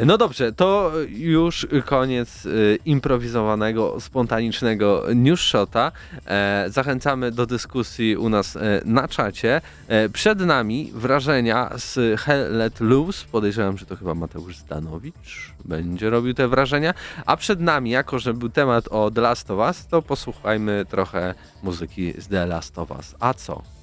S1: No dobrze, to już koniec y, improwizowanego, spontanicznego news shota. E, zachęcamy do dyskusji u nas e, na czacie. E, przed nami wrażenia z Hell Let Loose. Podejrzewam, że to chyba Mateusz Zdanowicz będzie robił te wrażenia. A przed nami, jako że był temat o The Last of Us, to posłuchajmy trochę muzyki z The Last of Us. A co?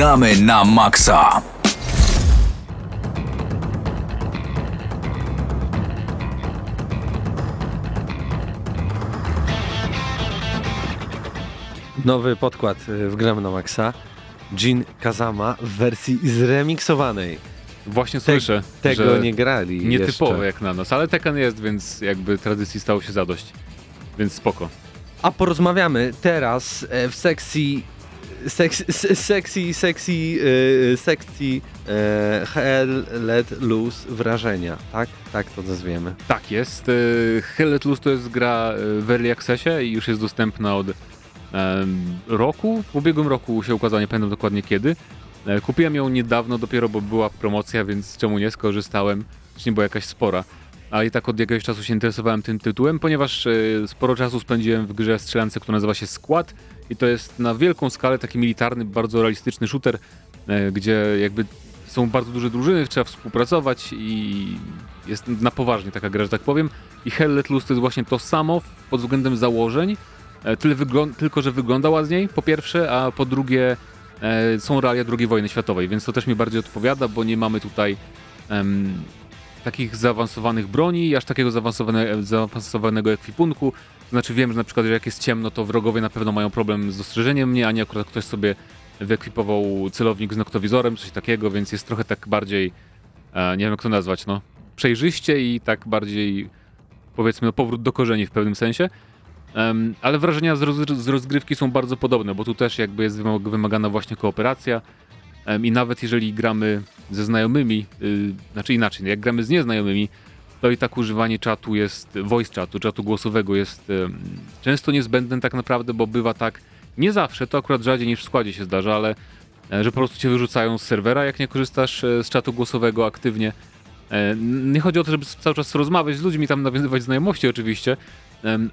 S5: Gramy na maksa.
S1: Nowy podkład y, w Gram na Maxa. Jin Kazama w wersji zremiksowanej.
S6: Właśnie
S1: Te,
S6: słyszę,
S1: tego
S6: że
S1: nie grali
S6: nietypowo
S1: jeszcze.
S6: jak na nas, ale Tekken jest, więc jakby tradycji stało się zadość. Więc spoko.
S1: A porozmawiamy teraz e, w sekcji seks, s- sekcji, sekcji, e, sekcji e, Hell Let Loose wrażenia, tak? Tak to nazwiemy.
S6: Tak jest. y, Hell Let Loose to jest gra w Early Accessie i już jest dostępna od roku. W ubiegłym roku się ukazała, nie pamiętam dokładnie kiedy. E, Kupiłem ją niedawno dopiero, bo była promocja, więc czemu nie skorzystałem. Czy nie była jakaś spora. Ale i tak od jakiegoś czasu się interesowałem tym tytułem, ponieważ e, sporo czasu spędziłem w grze strzelance, która nazywa się Squad i to jest na wielką skalę taki militarny, bardzo realistyczny shooter, e, gdzie jakby są bardzo duże drużyny, trzeba współpracować i jest na poważnie taka gra, że tak powiem. I Hell Let Loose to jest właśnie to samo pod względem założeń, e, tylko że wygląda ładniej, po pierwsze, a po drugie e, są realia II wojny światowej, więc to też mi bardziej odpowiada, bo nie mamy tutaj takich zaawansowanych broni aż takiego zaawansowane, zaawansowanego ekwipunku. To znaczy wiem, że na przykład, że jak jest ciemno, to wrogowie na pewno mają problem z dostrzeżeniem mnie, a nie akurat ktoś sobie wyekwipował celownik z noktowizorem, coś takiego, więc jest trochę tak bardziej, e, nie wiem jak to nazwać, no, przejrzyście i tak bardziej, powiedzmy, no, powrót do korzeni w pewnym sensie. Em, ale wrażenia z, roz, z rozgrywki są bardzo podobne, bo tu też jakby jest wymag- wymagana właśnie kooperacja i nawet jeżeli gramy ze znajomymi, y, znaczy inaczej, jak gramy z nieznajomymi, to i tak używanie czatu jest, voice chatu, czatu głosowego jest em, często niezbędne tak naprawdę, bo bywa tak, nie zawsze, to akurat rzadziej niż w składzie się zdarza, ale e, że po prostu cię wyrzucają z serwera, jak nie korzystasz e, z czatu głosowego aktywnie. E, Nie chodzi o to, żeby cały czas rozmawiać z ludźmi, tam nawiązywać znajomości oczywiście,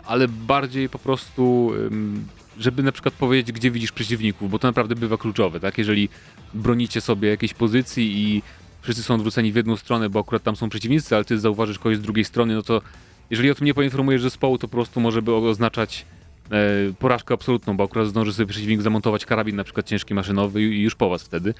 S6: ale bardziej po prostu, żeby na przykład powiedzieć, gdzie widzisz przeciwników, bo to naprawdę bywa kluczowe, tak? Jeżeli bronicie sobie jakiejś pozycji i wszyscy są odwróceni w jedną stronę, bo akurat tam są przeciwnicy, ale ty zauważysz kogoś z drugiej strony, no to jeżeli o tym nie poinformujesz zespołu, to po prostu może by oznaczać e, porażkę absolutną, bo akurat zdąży sobie przeciwnik zamontować karabin na przykład ciężki maszynowy i już po was wtedy.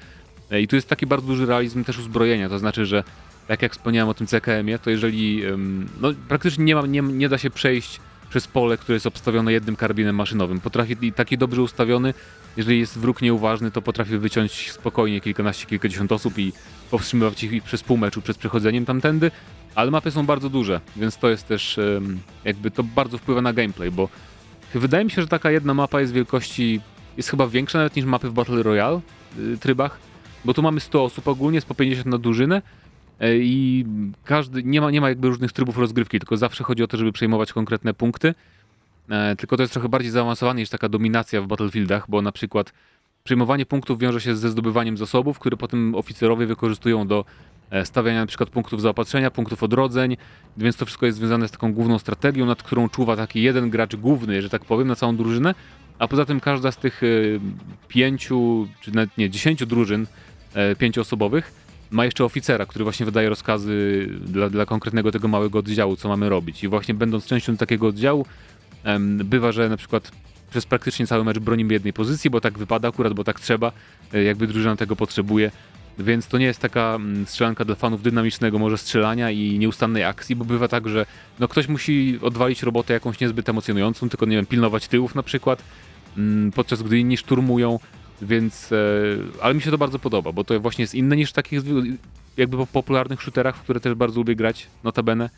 S6: E, I tu jest taki bardzo duży realizm też uzbrojenia, to znaczy, że tak jak wspomniałem o tym CKM-ie, to jeżeli em, no, praktycznie nie, ma, nie, nie da się przejść przez pole, które jest obstawione jednym karabinem maszynowym. Potrafi i taki dobrze ustawiony, jeżeli jest wróg nieuważny, to potrafi wyciąć spokojnie kilkanaście, kilkadziesiąt osób i powstrzymywać ich przez pół meczu, przed przechodzeniem tamtędy, ale mapy są bardzo duże, więc to jest też jakby to bardzo wpływa na gameplay, bo wydaje mi się, że taka jedna mapa jest wielkości, jest chyba większa nawet niż mapy w Battle Royale y, trybach, bo tu mamy 100 osób ogólnie, jest po 50 na drużynę i każdy, nie ma, nie ma jakby różnych trybów rozgrywki, tylko zawsze chodzi o to, żeby przejmować konkretne punkty, E, tylko to jest trochę bardziej zaawansowane niż taka dominacja w Battlefieldach, bo na przykład przejmowanie punktów wiąże się ze zdobywaniem zasobów, które potem oficerowie wykorzystują do e, stawiania na przykład punktów zaopatrzenia, punktów odrodzeń, więc to wszystko jest związane z taką główną strategią, nad którą czuwa taki jeden gracz główny, że tak powiem, na całą drużynę, a poza tym każda z tych e, pięciu, czy nawet nie, dziesięciu drużyn e, pięcioosobowych ma jeszcze oficera, który właśnie wydaje rozkazy dla, dla konkretnego tego małego oddziału, co mamy robić. I właśnie będąc częścią takiego oddziału, bywa, że na przykład przez praktycznie cały mecz bronimy jednej pozycji, bo tak wypada akurat, bo tak trzeba, e, jakby drużyna tego potrzebuje. Więc to nie jest taka strzelanka dla fanów dynamicznego może strzelania i nieustannej akcji, bo bywa tak, że no ktoś musi odwalić robotę jakąś niezbyt emocjonującą, tylko nie wiem, pilnować tyłów na przykład, podczas gdy inni szturmują, więc... E, ale mi się to bardzo podoba, bo to właśnie jest inne niż w takich jakby po- popularnych shooterach, w które też bardzo lubię grać, notabene,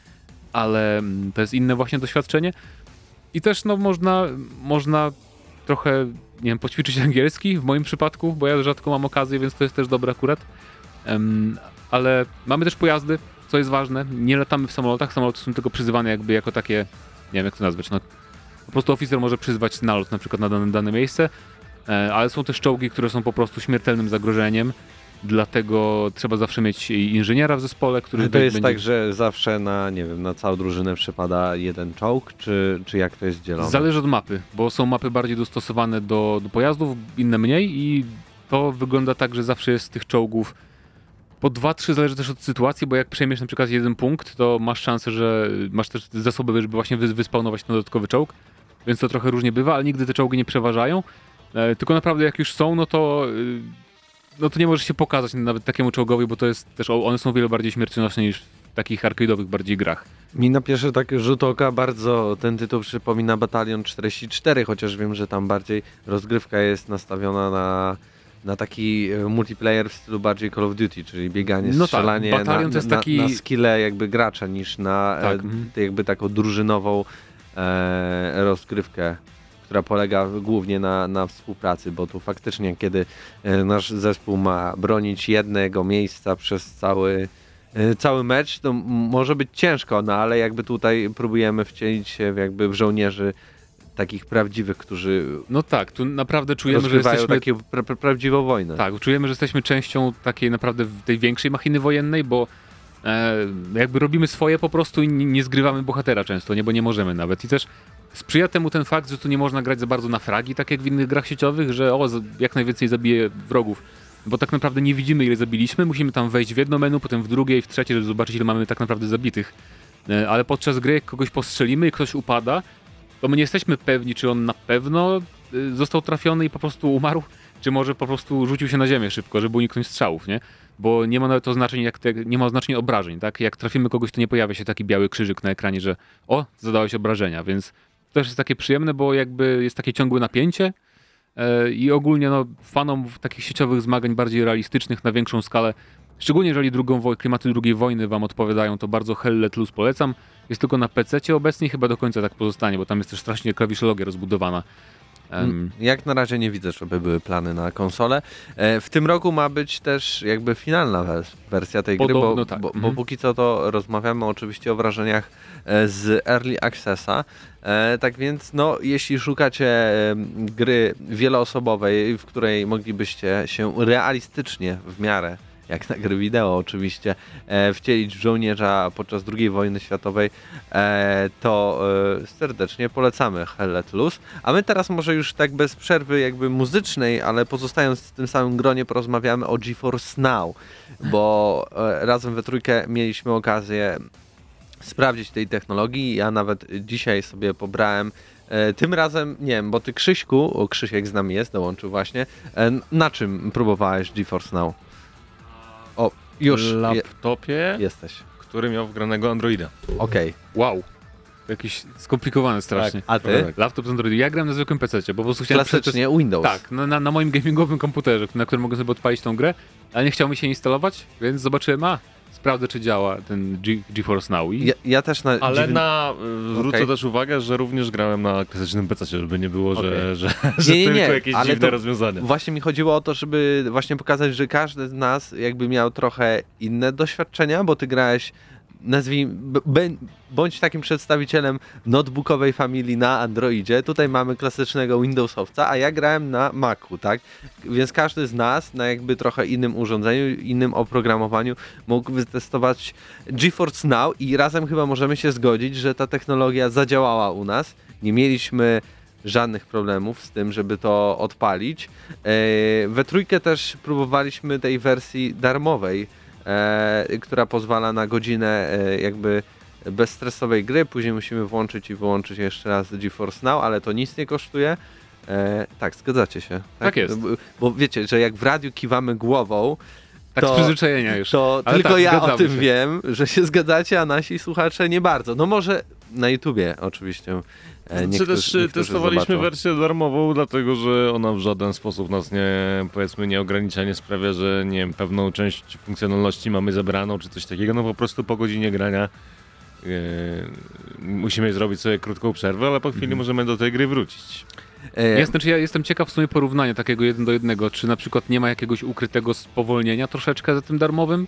S6: ale mm, to jest inne właśnie doświadczenie. I też no można, można trochę, nie wiem, poćwiczyć *laughs* angielski w moim przypadku, bo ja rzadko mam okazję, więc to jest też dobre akurat. Ale mamy też pojazdy, co jest ważne. Nie latamy w samolotach, samoloty są tylko przyzywane jakby jako takie, nie wiem jak to nazwać, no po prostu oficer może przyzwać nalot na przykład na dane, dane miejsce, ale są też czołgi, które są po prostu śmiertelnym zagrożeniem, dlatego trzeba zawsze mieć inżyniera w zespole, który
S1: To jest
S6: będzie...
S1: tak, że zawsze na, nie wiem, na całą drużynę przypada jeden czołg, czy, czy jak to jest dzielone?
S6: Zależy od mapy, bo są mapy bardziej dostosowane do, do pojazdów, inne mniej i to wygląda tak, że zawsze jest tych czołgów po 2-3 zależy też od sytuacji, bo jak przejmiesz na przykład jeden punkt, to masz szansę, że masz też zasoby, żeby właśnie wy- wyspawnować ten dodatkowy czołg, więc to trochę różnie bywa, ale nigdy te czołgi nie przeważają. E, tylko naprawdę jak już są, no to y, no to nie możesz się pokazać nawet takiemu czołgowi, bo to jest też, one są wiele bardziej śmiercionośne niż w takich arcade'owych bardziej grach.
S1: Mi na pierwszy tak rzut oka bardzo ten tytuł przypomina Batalion 44, chociaż wiem, że tam bardziej rozgrywka jest nastawiona na, na taki e, multiplayer w stylu bardziej Call of Duty, czyli bieganie,
S6: No tak,
S1: strzelanie
S6: Batalion
S1: na,
S6: to jest
S1: na,
S6: taki-
S1: na skille jakby gracza niż na
S6: Tak,
S1: e, jakby taką drużynową e, rozgrywkę która polega głównie na, na współpracy, bo tu faktycznie, kiedy e, nasz zespół ma bronić jednego miejsca przez cały, e, cały mecz, to może być ciężko, no ale jakby tutaj próbujemy wcielić się w jakby w żołnierzy takich prawdziwych, którzy
S6: No tak, tu naprawdę czujemy, że jesteśmy
S1: taką pra, pra, prawdziwą wojnę.
S6: Tak, czujemy, że jesteśmy częścią takiej naprawdę tej większej machiny wojennej, bo e, jakby robimy swoje po prostu i nie, nie zgrywamy bohatera często, nie, bo nie możemy nawet. I też sprzyja temu ten fakt, że tu nie można grać za bardzo na fragi, tak jak w innych grach sieciowych, że o, jak najwięcej zabije wrogów. Bo tak naprawdę nie widzimy, ile zabiliśmy. Musimy tam wejść w jedno menu, potem w drugie i w trzecie, żeby zobaczyć, ile mamy tak naprawdę zabitych. E, ale podczas gry, jak kogoś postrzelimy i ktoś upada, to my nie jesteśmy pewni, czy on na pewno y, został trafiony i po prostu umarł, czy może po prostu rzucił się na ziemię szybko, żeby uniknąć strzałów, nie? Bo nie ma nawet oznaczeń, jak te, nie ma oznaczeń obrażeń, tak? Jak trafimy kogoś, to nie pojawia się taki biały krzyżyk na ekranie, że o, zadałeś obrażenia, więc też jest takie przyjemne, bo jakby jest takie ciągłe napięcie e, i ogólnie no, fanom takich sieciowych zmagań bardziej realistycznych na większą skalę, szczególnie jeżeli drugą klimaty II wojny wam odpowiadają, to bardzo Hell Let Loose polecam. Jest tylko na PC obecnie chyba do końca tak pozostanie, bo tam jest też strasznie klawiszologia rozbudowana.
S1: Mm, Jak na razie nie widzę, żeby były plany na konsolę. E, W tym roku ma być też jakby finalna wers- wersja tej gry, bo,
S6: Podobno tak.
S1: bo, bo
S6: Mhm.
S1: póki co to rozmawiamy oczywiście o wrażeniach e, z Early Accessa. E, Tak więc, no, jeśli szukacie gry wieloosobowej, w której moglibyście się realistycznie w miarę jak na gry wideo oczywiście, e, wcielić żołnierza podczas II wojny światowej, e, to e, serdecznie polecamy Hell Let Loose. A my teraz może już tak bez przerwy jakby muzycznej, ale pozostając w tym samym gronie porozmawiamy o GeForce Now, bo e, razem we trójkę mieliśmy okazję sprawdzić tej technologii. Ja nawet dzisiaj sobie pobrałem e, tym razem, nie wiem, bo ty Krzyśku, o Krzysiek z nami jest, dołączył właśnie, e, na czym próbowałeś GeForce Now? Już
S2: laptopie,
S1: jesteś.
S2: który miał wgranego Androida.
S1: Okej.
S6: Wow. Jakieś skomplikowane strasznie.
S1: A ty?
S6: Laptop z Android. Ja gram na zwykłym PC, bo po prostu chciałem przeczytać-
S1: Klasycznie Windows.
S6: Tak, na, na, na moim gamingowym komputerze, na którym mogę sobie odpalić tą grę, ale nie chciał mi się instalować, więc zobaczyłem, a sprawdzę, czy działa ten G GeForce Now i
S1: Ja, ja też na
S2: Ale
S1: dziwny-
S2: na, y, zwrócę
S1: Okej.
S2: też uwagę, że również grałem na klasycznym PC, żeby nie było, że,
S1: Okej.
S2: że, że
S1: Nie, nie, nie,
S2: tylko jakieś
S1: ale
S2: dziwne
S1: to-
S2: rozwiązania.
S1: Właśnie mi chodziło o to, żeby właśnie pokazać, że każdy z nas jakby miał trochę inne doświadczenia, bo ty grałeś, nazwij, b- bę- bądź takim przedstawicielem notebookowej familii na Androidzie. Tutaj mamy klasycznego Windowsowca, a ja grałem na Macu, tak? Więc każdy z nas na jakby trochę innym urządzeniu, innym oprogramowaniu mógł wytestować GeForce Now i razem chyba możemy się zgodzić, że ta technologia zadziałała u nas. Nie mieliśmy żadnych problemów z tym, żeby to odpalić. E, We trójkę też próbowaliśmy tej wersji darmowej, która pozwala na godzinę e, jakby bezstresowej gry. Później musimy włączyć i wyłączyć jeszcze raz GeForce Now, ale to nic nie kosztuje. E, tak, zgadzacie się.
S6: Tak jest.
S1: Bo, bo wiecie, że jak w radiu kiwamy głową,
S6: tak
S1: to-
S6: z przyzwyczajenia już.
S1: to
S6: Ale
S1: tylko
S6: tak,
S1: ja o tym
S6: się.
S1: wiem, że się zgadzacie, a nasi słuchacze nie bardzo. No może na YouTubie oczywiście. E,
S2: Czy
S1: niektórzy-
S2: też
S1: niektórzy
S2: testowaliśmy
S1: zobaczą.
S2: wersję darmową, dlatego że ona w żaden sposób nas nie, powiedzmy, nie ogranicza, nie sprawia, że nie wiem, pewną część funkcjonalności mamy zebraną, czy coś takiego, no po prostu po godzinie grania yy, musimy zrobić sobie krótką przerwę, ale po chwili
S1: Mhm.
S2: możemy do tej gry wrócić.
S1: E,
S6: Jest, znaczy ja jestem ciekaw w sumie porównania takiego jeden do jednego, czy na przykład nie ma jakiegoś ukrytego spowolnienia troszeczkę za tym darmowym,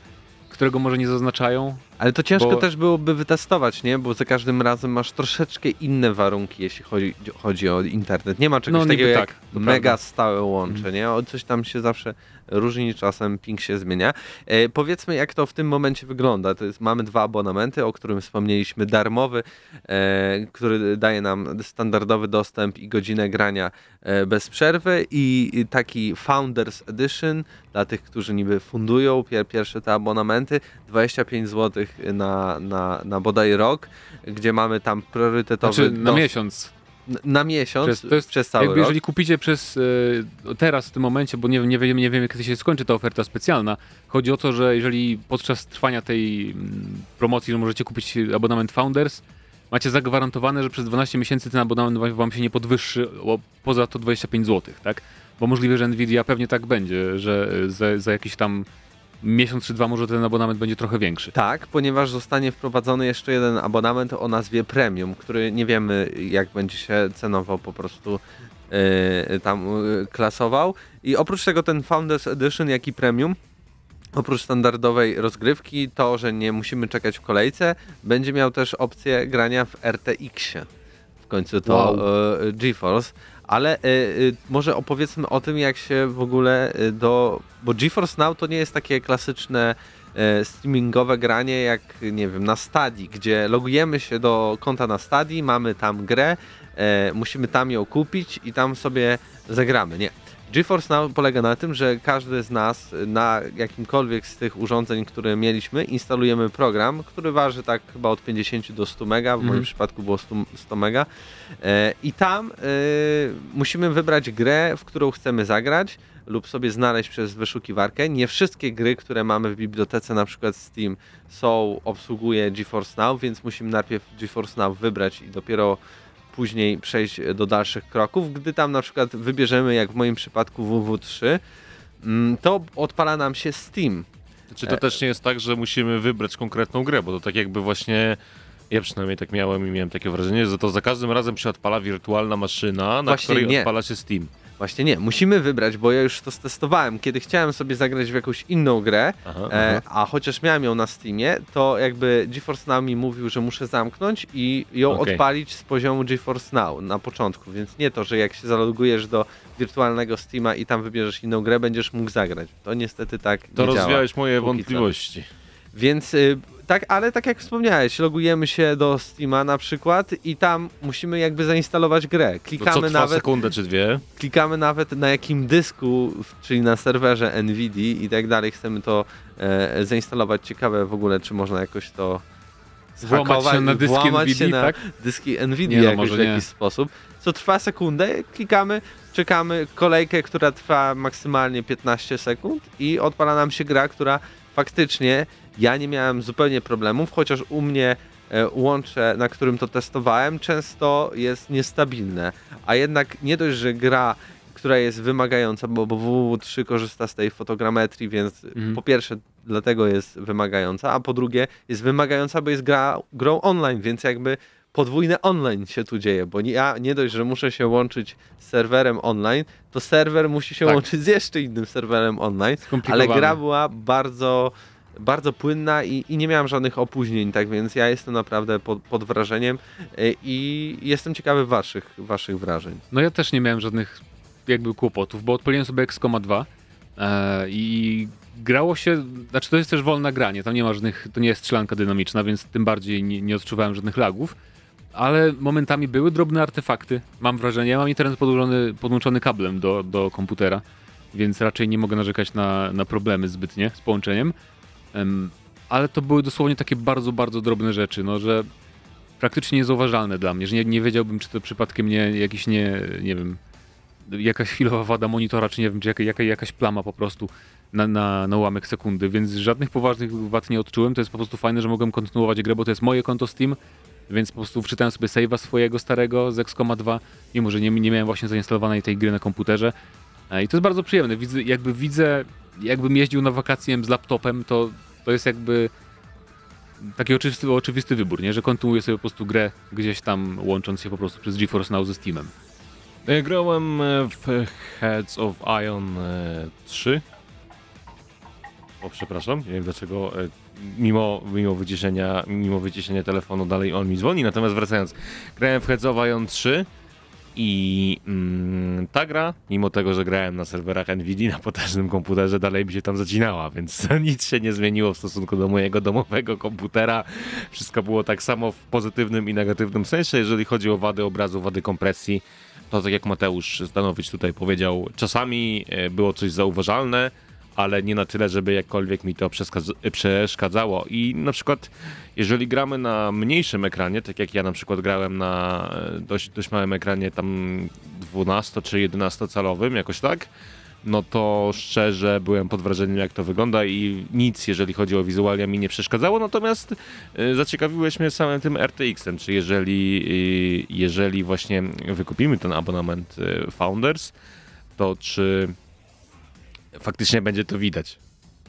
S6: którego może nie zaznaczają.
S1: Ale to ciężko
S6: Bo-
S1: też byłoby wytestować, nie? Bo za każdym razem masz troszeczkę inne warunki, jeśli chodzi, chodzi o internet. Nie ma czegoś
S6: No,
S1: takiego jak
S6: tak,
S1: mega
S6: prawda.
S1: stałe łącze, nie? O, coś tam się zawsze różni, czasem ping się zmienia. E, powiedzmy, jak to w tym momencie wygląda. To jest, mamy dwa abonamenty, o którym wspomnieliśmy. Darmowy, e, który daje nam standardowy dostęp i godzinę grania e, bez przerwy i taki Founders Edition dla tych, którzy niby fundują pier, pierwsze te abonamenty. 25 zł na, na, na bodaj rok, gdzie mamy tam priorytetowy
S6: Znaczy na miesiąc.
S1: Na miesiąc
S6: Przez, to jest,
S1: przez cały
S6: jakby
S1: rok.
S6: jeżeli kupicie przez e, teraz w tym momencie, bo nie, nie, wiem, nie wiem kiedy się skończy ta oferta specjalna, chodzi o to, że jeżeli podczas trwania tej mm, promocji, że możecie kupić abonament Founders, macie zagwarantowane, że przez 12 miesięcy ten abonament wam- wam się nie podwyższy o, poza to 25 zł, tak? Bo możliwe, że Nvidia pewnie tak będzie, że e, za, za jakiś tam miesiąc czy dwa może ten abonament będzie trochę większy.
S1: Tak, ponieważ zostanie wprowadzony jeszcze jeden abonament o nazwie Premium, który nie wiemy jak będzie się cenowo po prostu yy, tam yy, klasował. I oprócz tego ten Founders Edition, jak i Premium, oprócz standardowej rozgrywki, to, że nie musimy czekać w kolejce, będzie miał też opcję grania w RTX-ie. W końcu to
S3: Wow.
S1: e, GeForce, ale e, e, może opowiedzmy o tym, jak się w ogóle e, do... Bo GeForce Now to nie jest takie klasyczne streamingowe granie jak, nie wiem, na Stadii, gdzie logujemy się do konta na Stadii, mamy tam grę, musimy tam ją kupić i tam sobie zagramy. Nie. GeForce Now polega na tym, że każdy z nas na jakimkolwiek z tych urządzeń, które mieliśmy, instalujemy program, który waży tak chyba od 50 do 100 mega, w moim
S3: Mhm.
S1: przypadku było 100, 100 mega e, i tam e, musimy wybrać grę, w którą chcemy zagrać lub sobie znaleźć przez wyszukiwarkę. Nie wszystkie gry, które mamy w bibliotece, na przykład Steam, są, obsługuje GeForce Now, więc musimy najpierw GeForce Now wybrać i dopiero później przejść do dalszych kroków. Gdy tam na przykład wybierzemy, jak w moim przypadku WW3, mm, to odpala nam się Steam.
S2: Czy to też nie jest tak, że musimy wybrać konkretną grę, bo to tak jakby właśnie ja przynajmniej tak miałem i miałem takie wrażenie, że to za każdym razem się odpala wirtualna maszyna, na
S1: Właśnie
S2: której
S1: nie.
S2: odpala się Steam.
S1: Właśnie nie, musimy wybrać, bo ja już to stestowałem. Kiedy chciałem sobie zagrać w jakąś inną grę,
S2: Aha,
S1: e, a chociaż miałem ją na Steamie, to jakby GeForce Now mi mówił, że muszę zamknąć i ją
S2: Okej.
S1: odpalić z poziomu GeForce Now na początku, więc nie to, że jak się zalogujesz do wirtualnego Steama i tam wybierzesz inną grę, będziesz mógł zagrać. To niestety tak
S2: To
S1: nie działa.
S2: rozwiałeś moje
S1: póki co. Więc y, tak, ale tak jak wspomniałeś, logujemy się do Steama na przykład i tam musimy jakby zainstalować grę.
S2: To co
S1: Klikamy nawet,
S2: sekundę czy dwie?
S1: klikamy nawet na jakim dysku, czyli na serwerze NVIDIA i tak dalej chcemy to e, zainstalować. Ciekawe w ogóle, czy można jakoś to zhakować,
S6: się na dyski
S1: włamać się
S6: NVIDIA,
S1: na
S6: tak?
S1: dyski NVIDIA
S6: Nie no,
S1: jakoś w
S6: nie.
S1: jakiś sposób. Co trwa sekundę, klikamy, czekamy kolejkę, która trwa maksymalnie 15 sekund i odpala nam się gra, która faktycznie ja nie miałem zupełnie problemów, chociaż u mnie e, łącze, na którym to testowałem, często jest niestabilne. A jednak nie dość, że gra, która jest wymagająca, bo, bo WW3 korzysta z tej fotogrametrii, więc
S6: Mhm.
S1: po pierwsze dlatego jest wymagająca, a po drugie jest wymagająca, bo jest gra, grą online, więc jakby podwójne online się tu dzieje, bo ja nie dość, że muszę się łączyć z serwerem online, to serwer musi się
S6: Tak.
S1: łączyć z jeszcze innym serwerem online, ale gra była bardzo bardzo płynna i, i nie miałem żadnych opóźnień, tak więc ja jestem naprawdę pod, pod wrażeniem y, i jestem ciekawy waszych, waszych wrażeń.
S6: No ja też nie miałem żadnych jakby kłopotów, bo odpaliłem sobie Excoma 2 e, i grało się, znaczy to jest też wolna granie, tam nie ma żadnych, to nie jest strzelanka dynamiczna, więc tym bardziej nie, nie odczuwałem żadnych lagów, ale momentami były drobne artefakty, mam wrażenie, ja mam internet podłączony, podłączony kablem do, do komputera, więc raczej nie mogę narzekać na, na problemy zbytnie z połączeniem, Em, ale to były dosłownie takie bardzo, bardzo drobne rzeczy, no że praktycznie niezauważalne dla mnie, że nie, nie wiedziałbym, czy to przypadkiem nie jakiś nie, nie wiem, jakaś chwilowa wada monitora, czy nie wiem, czy jaka, jaka, jakaś plama po prostu na, na, na ułamek sekundy, więc żadnych poważnych wad nie odczułem, to jest po prostu fajne, że mogłem kontynuować grę, bo to jest moje konto Steam, więc po prostu wczytałem sobie save'a swojego starego z XCOMa 2, mimo że nie, nie miałem właśnie zainstalowanej tej gry na komputerze. E, i to jest bardzo przyjemne, widzę, jakby widzę, jakbym jeździł na wakacje z laptopem, to, to jest jakby taki oczywisty, oczywisty wybór, nie? że kontynuuję sobie po prostu grę gdzieś tam łącząc się po prostu przez GeForce Now ze Steamem.
S2: Ja grałem e, w Heads of Iron e, 3. O, przepraszam, nie wiem dlaczego, e, mimo, mimo, wyciszenia, mimo wyciszenia telefonu dalej on mi dzwoni, natomiast wracając, grałem w Heads of Iron 3 i mm, ta gra, mimo tego, że grałem na serwerach NVIDIA na potężnym komputerze, dalej mi się tam zacinała, więc *laughs* nic się nie zmieniło w stosunku do mojego domowego komputera. Wszystko było tak samo w pozytywnym i negatywnym sensie, jeżeli chodzi o wady obrazu, wady kompresji to tak jak Mateusz Stanowicz tutaj powiedział, czasami e, było coś zauważalne, ale nie na tyle, żeby jakkolwiek mi to przeszkadzało. I na przykład, jeżeli gramy na mniejszym ekranie, tak jak ja na przykład grałem na e, dość, dość małym ekranie, tam 12 czy 11 calowym, jakoś tak, no to szczerze byłem pod wrażeniem, jak to wygląda i nic, jeżeli chodzi o wizualia, mi nie przeszkadzało. Natomiast y, zaciekawiłeś mnie samym tym RTX-em, czy jeżeli, y, jeżeli właśnie wykupimy ten abonament Founders, to czy faktycznie będzie to widać?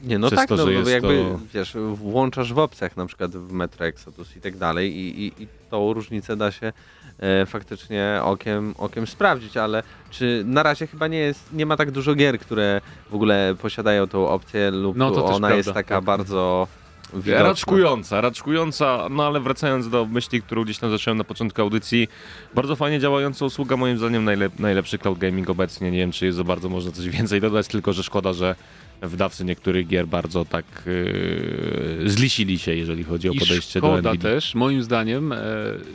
S1: Nie, no
S2: Przez
S1: tak,
S2: to,
S1: no
S2: jest
S1: jakby,
S2: to-
S1: wiesz, włączasz w opcjach na przykład w Metro Exodus i tak dalej i, i, i tą różnicę da się e, faktycznie okiem, okiem sprawdzić, ale czy na razie chyba nie jest, nie ma tak dużo gier, które w ogóle posiadają tą opcję lub
S6: No,
S1: ona
S6: prawda,
S1: jest taka
S6: tak.
S1: bardzo widoczna.
S2: Raczkująca, raczkująca, no ale wracając do myśli, którą gdzieś tam zacząłem na początku audycji, bardzo fajnie działająca usługa, moim zdaniem najlep najlepszy cloud gaming obecnie, nie wiem czy jest za bardzo można coś więcej dodać, tylko że szkoda, że wydawcy niektórych gier bardzo tak yy, zlisili się, jeżeli chodzi o
S6: I
S2: podejście do
S6: szkoda
S2: Nvidia.
S6: też, moim zdaniem, e,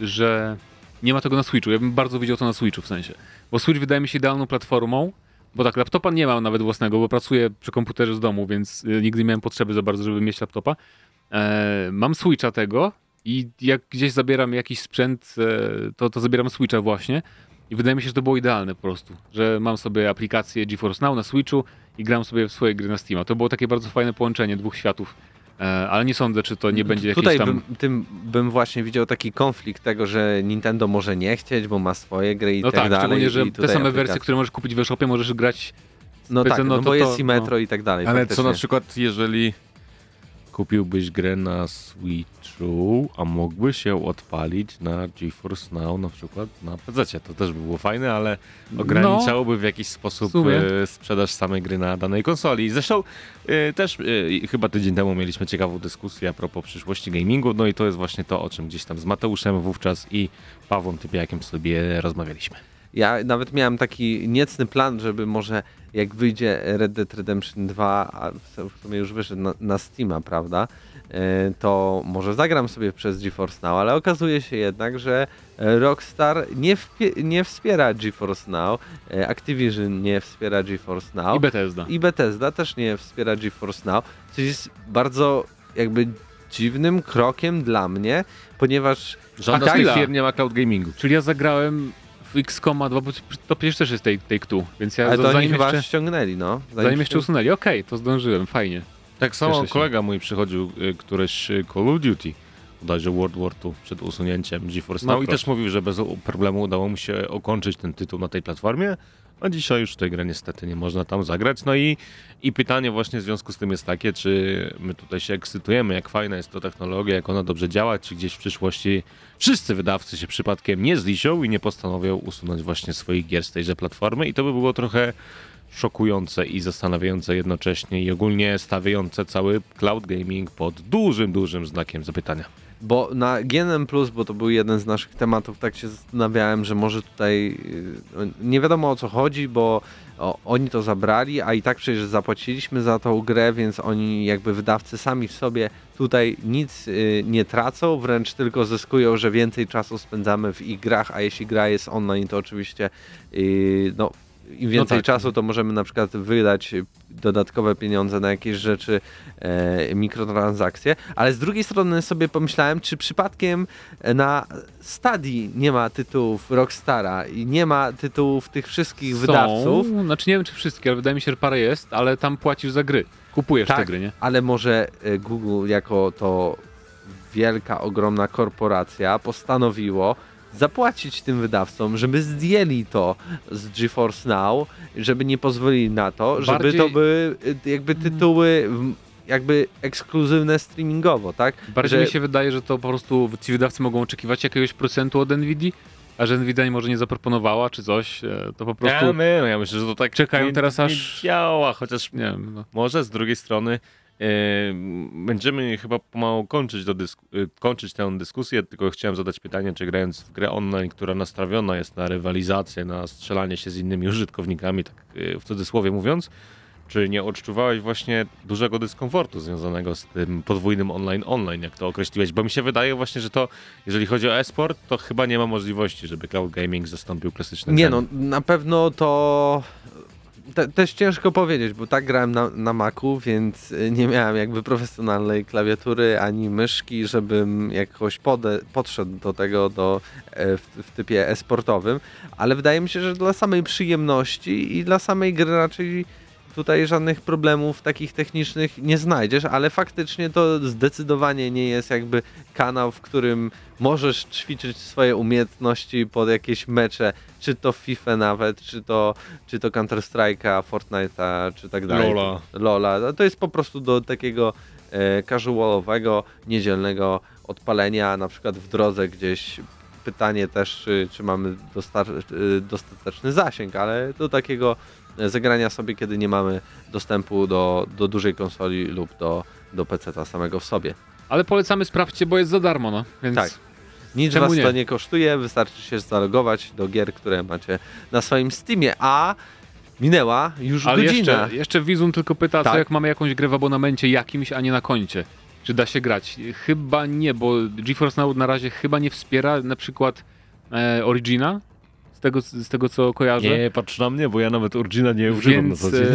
S6: że nie ma tego na Switchu. Ja bym bardzo widział to na Switchu w sensie. Bo Switch wydaje mi się idealną platformą, bo tak, laptopa nie mam nawet własnego, bo pracuję przy komputerze z domu, więc e, nigdy nie miałem potrzeby za bardzo, żeby mieć laptopa. E, mam Switcha tego i jak gdzieś zabieram jakiś sprzęt, e, to, to zabieram Switcha właśnie. I wydaje mi się, że to było idealne po prostu, że mam sobie aplikację GeForce Now na Switchu i gram sobie w swoje gry na Steama. To było takie bardzo fajne połączenie dwóch światów. E, ale nie sądzę, czy to nie będzie
S1: Tutaj
S6: tam...
S1: bym, tym bym właśnie widział taki konflikt tego, że Nintendo może nie chcieć, bo ma swoje gry i
S6: No
S1: tak,
S6: tak,
S1: dalej.
S6: szczególnie, że te same
S1: aplikacja.
S6: wersje, które możesz kupić w e-shopie, możesz grać
S1: No
S6: PC,
S1: tak, no,
S6: no
S1: bo
S6: to-
S1: jest
S6: to-
S1: i Metro i tak dalej.
S2: Ale co na przykład, jeżeli kupiłbyś grę na Switchu, a mógłbyś ją odpalić na GeForce Now na przykład na PC, to też by było fajne, ale ograniczałoby w jakiś sposób
S6: w
S2: e, sprzedaż samej gry na danej konsoli. Zresztą e, też e, chyba tydzień temu mieliśmy ciekawą dyskusję a propos przyszłości gamingu, no i to jest właśnie to, o czym gdzieś tam z Mateuszem wówczas i Pawłem Typiakiem sobie rozmawialiśmy.
S1: Ja nawet miałem taki niecny plan, żeby może jak wyjdzie Red Dead Redemption 2, a w sumie już wyszedł na, na Steama, prawda, e, to może zagram sobie przez GeForce Now, ale okazuje się jednak, że Rockstar nie, nie wspiera GeForce Now, e, Activision nie wspiera GeForce Now
S6: i Bethesda.
S1: i Bethesda też nie wspiera GeForce Now, co jest bardzo jakby dziwnym krokiem dla mnie, ponieważ
S2: Żadna z tych firm nie ma cloud gamingu.
S6: Czyli ja zagrałem XCOMa 2, bo to przecież też jest Take, take Two, więc ja
S1: ale to oni
S6: zanim,
S1: chyba
S6: jeszcze,
S1: ściągnęli, no.
S6: zanim jeszcze usunęli, okej, to zdążyłem, fajnie.
S2: Tak samo kolega mój przychodził y, któreś y, Call of Duty, bodajże World War II przed usunięciem GeForce
S6: No
S2: Now i
S6: proszę.
S2: też mówił, że bez problemu udało mu się ukończyć ten tytuł na tej platformie, a dzisiaj już tej gry niestety nie można tam zagrać. No i, i pytanie właśnie w związku z tym jest takie, czy my tutaj się ekscytujemy, jak fajna jest to technologia, jak ona dobrze działa, czy gdzieś w przyszłości wszyscy wydawcy się przypadkiem nie zliszą i nie postanowią usunąć właśnie swoich gier z tejże platformy i to by było trochę szokujące i zastanawiające jednocześnie i ogólnie stawiające cały cloud gaming pod dużym, dużym znakiem zapytania.
S1: Bo na GNM bo to był jeden z naszych tematów, tak się zastanawiałem, że może tutaj yy, nie wiadomo o co chodzi, bo oni to zabrali, a i tak przecież zapłaciliśmy za tą grę, więc oni jakby wydawcy sami w sobie tutaj nic yy, nie tracą, wręcz tylko zyskują, że więcej czasu spędzamy w ich grach, a jeśli gra jest online, to oczywiście yy, no, im więcej
S6: tak.
S1: czasu, to możemy na przykład wydać dodatkowe pieniądze na jakieś rzeczy, e, mikrotransakcje, ale z drugiej strony sobie pomyślałem, czy przypadkiem na Stadii nie ma tytułów Rockstara i nie ma tytułów tych wszystkich wydawców,
S6: Są, znaczy nie wiem czy wszystkie, ale wydaje mi się, że parę jest, ale tam płacisz za gry. Kupujesz te
S1: Tak.
S6: gry, nie?
S1: ale może e, Google jako to wielka, ogromna korporacja postanowiło zapłacić tym wydawcom, żeby zdjęli to z GeForce Now, żeby nie pozwolili na to, żeby
S6: Bardziej-
S1: to były jakby tytuły w- jakby ekskluzywne streamingowo, tak?
S6: Bardziej
S1: Że-
S6: mi się wydaje, że to po prostu ci wydawcy mogą oczekiwać jakiegoś procentu od Nvidia, a że Nvidia może nie zaproponowała czy coś, e, to po prostu...
S2: Ja, my, ja myślę, że to tak
S6: Czekają
S2: nie,
S6: teraz
S2: nie
S6: aż-
S2: działa, chociaż
S6: Nie wiem, no.
S2: może z drugiej strony będziemy chyba pomału kończyć, e, kończyć tę dyskusję, tylko chciałem zadać pytanie, czy grając w grę online, która nastawiona jest na rywalizację, na strzelanie się z innymi użytkownikami, tak e, w cudzysłowie mówiąc, czy nie odczuwałeś właśnie dużego dyskomfortu związanego z tym podwójnym online-online, jak to określiłeś? Bo mi się wydaje właśnie, że to, jeżeli chodzi o e-sport, to chyba nie ma możliwości, żeby cloud gaming zastąpił klasyczny
S1: Nie no, na pewno to te, też ciężko powiedzieć, bo tak grałem na, na Macu, więc y, nie miałem jakby profesjonalnej klawiatury ani myszki, żebym jakoś pode, podszedł do tego do, e, w, w typie e-sportowym, ale wydaje mi się, że dla samej przyjemności i dla samej gry raczej tutaj żadnych problemów takich technicznych nie znajdziesz, ale faktycznie to zdecydowanie nie jest jakby kanał, w którym możesz ćwiczyć swoje umiejętności pod jakieś mecze, czy to FIFA nawet, czy to, czy to Counter-Strike'a, Fortnite'a, czy tak dalej.
S2: Lola.
S1: Lola. No To jest po prostu do takiego e, casualowego, niedzielnego odpalenia, na przykład w drodze gdzieś pytanie też, czy, czy mamy dostateczny zasięg, ale do takiego zagrania sobie, kiedy nie mamy dostępu do, do dużej konsoli lub do, do PC-ta samego w sobie.
S6: Ale polecamy, sprawdźcie, bo jest za darmo, no. Więc
S1: Tak. Nic
S6: Czemu
S1: was
S6: nie?
S1: to nie kosztuje, wystarczy się zalogować do gier, które macie na swoim Steamie, a minęła już
S6: Ale
S1: godzina.
S6: jeszcze, jeszcze Wizun tylko pyta,
S1: Tak.
S6: co jak mamy jakąś grę w abonamencie jakimś, a nie na koncie. Czy da się grać? Chyba nie, bo GeForce Now na razie chyba nie wspiera na przykład e, Origina, z tego, z tego co kojarzę.
S2: Nie, patrz na mnie, bo ja nawet Origina nie używam
S6: Więc,
S2: na co dzień.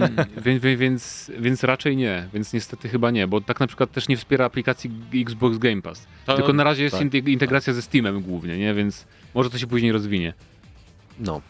S2: *laughs*
S6: więc, więc, więc, więc raczej nie, więc niestety chyba nie, bo tak na przykład też nie wspiera aplikacji Xbox Game Pass.
S2: To-
S6: Tylko na razie jest
S2: tak,
S6: inte- integracja ze Steamem głównie, nie? Więc może to się później rozwinie.
S1: No.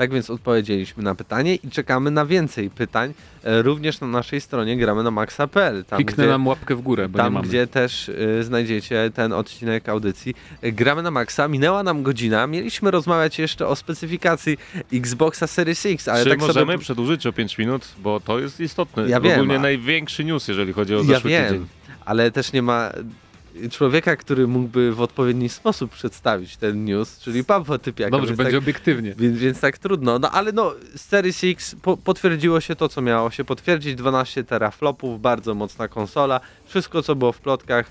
S1: Tak więc odpowiedzieliśmy na pytanie i czekamy na więcej pytań, e, również na naszej stronie gramy na maxa.pl. Tam,
S6: Kliknę
S1: gdzie,
S6: nam łapkę w górę, bo nie
S1: tam
S6: mamy.
S1: gdzie też y, znajdziecie ten odcinek audycji. Gramy na maxa, minęła nam godzina, mieliśmy rozmawiać jeszcze o specyfikacji Xboxa Series X, ale
S2: Czy
S1: tak
S2: możemy
S1: sobie...
S2: przedłużyć o 5 minut? Bo to jest istotne.
S1: Ja wiem,
S2: Ogólnie
S1: a-
S2: największy news, jeżeli chodzi o
S1: Ja
S2: zeszły
S1: wiem,
S2: tydzień.
S1: ale też nie ma człowieka, który mógłby w odpowiedni sposób przedstawić ten news, czyli Paweł Typiak.
S6: Dobrze, będzie
S1: tak,
S6: obiektywnie.
S1: więc, więc tak trudno. No ale no, Series X po, potwierdziło się to, co miało się potwierdzić. 12 teraflopów, bardzo mocna konsola. Wszystko, co było w plotkach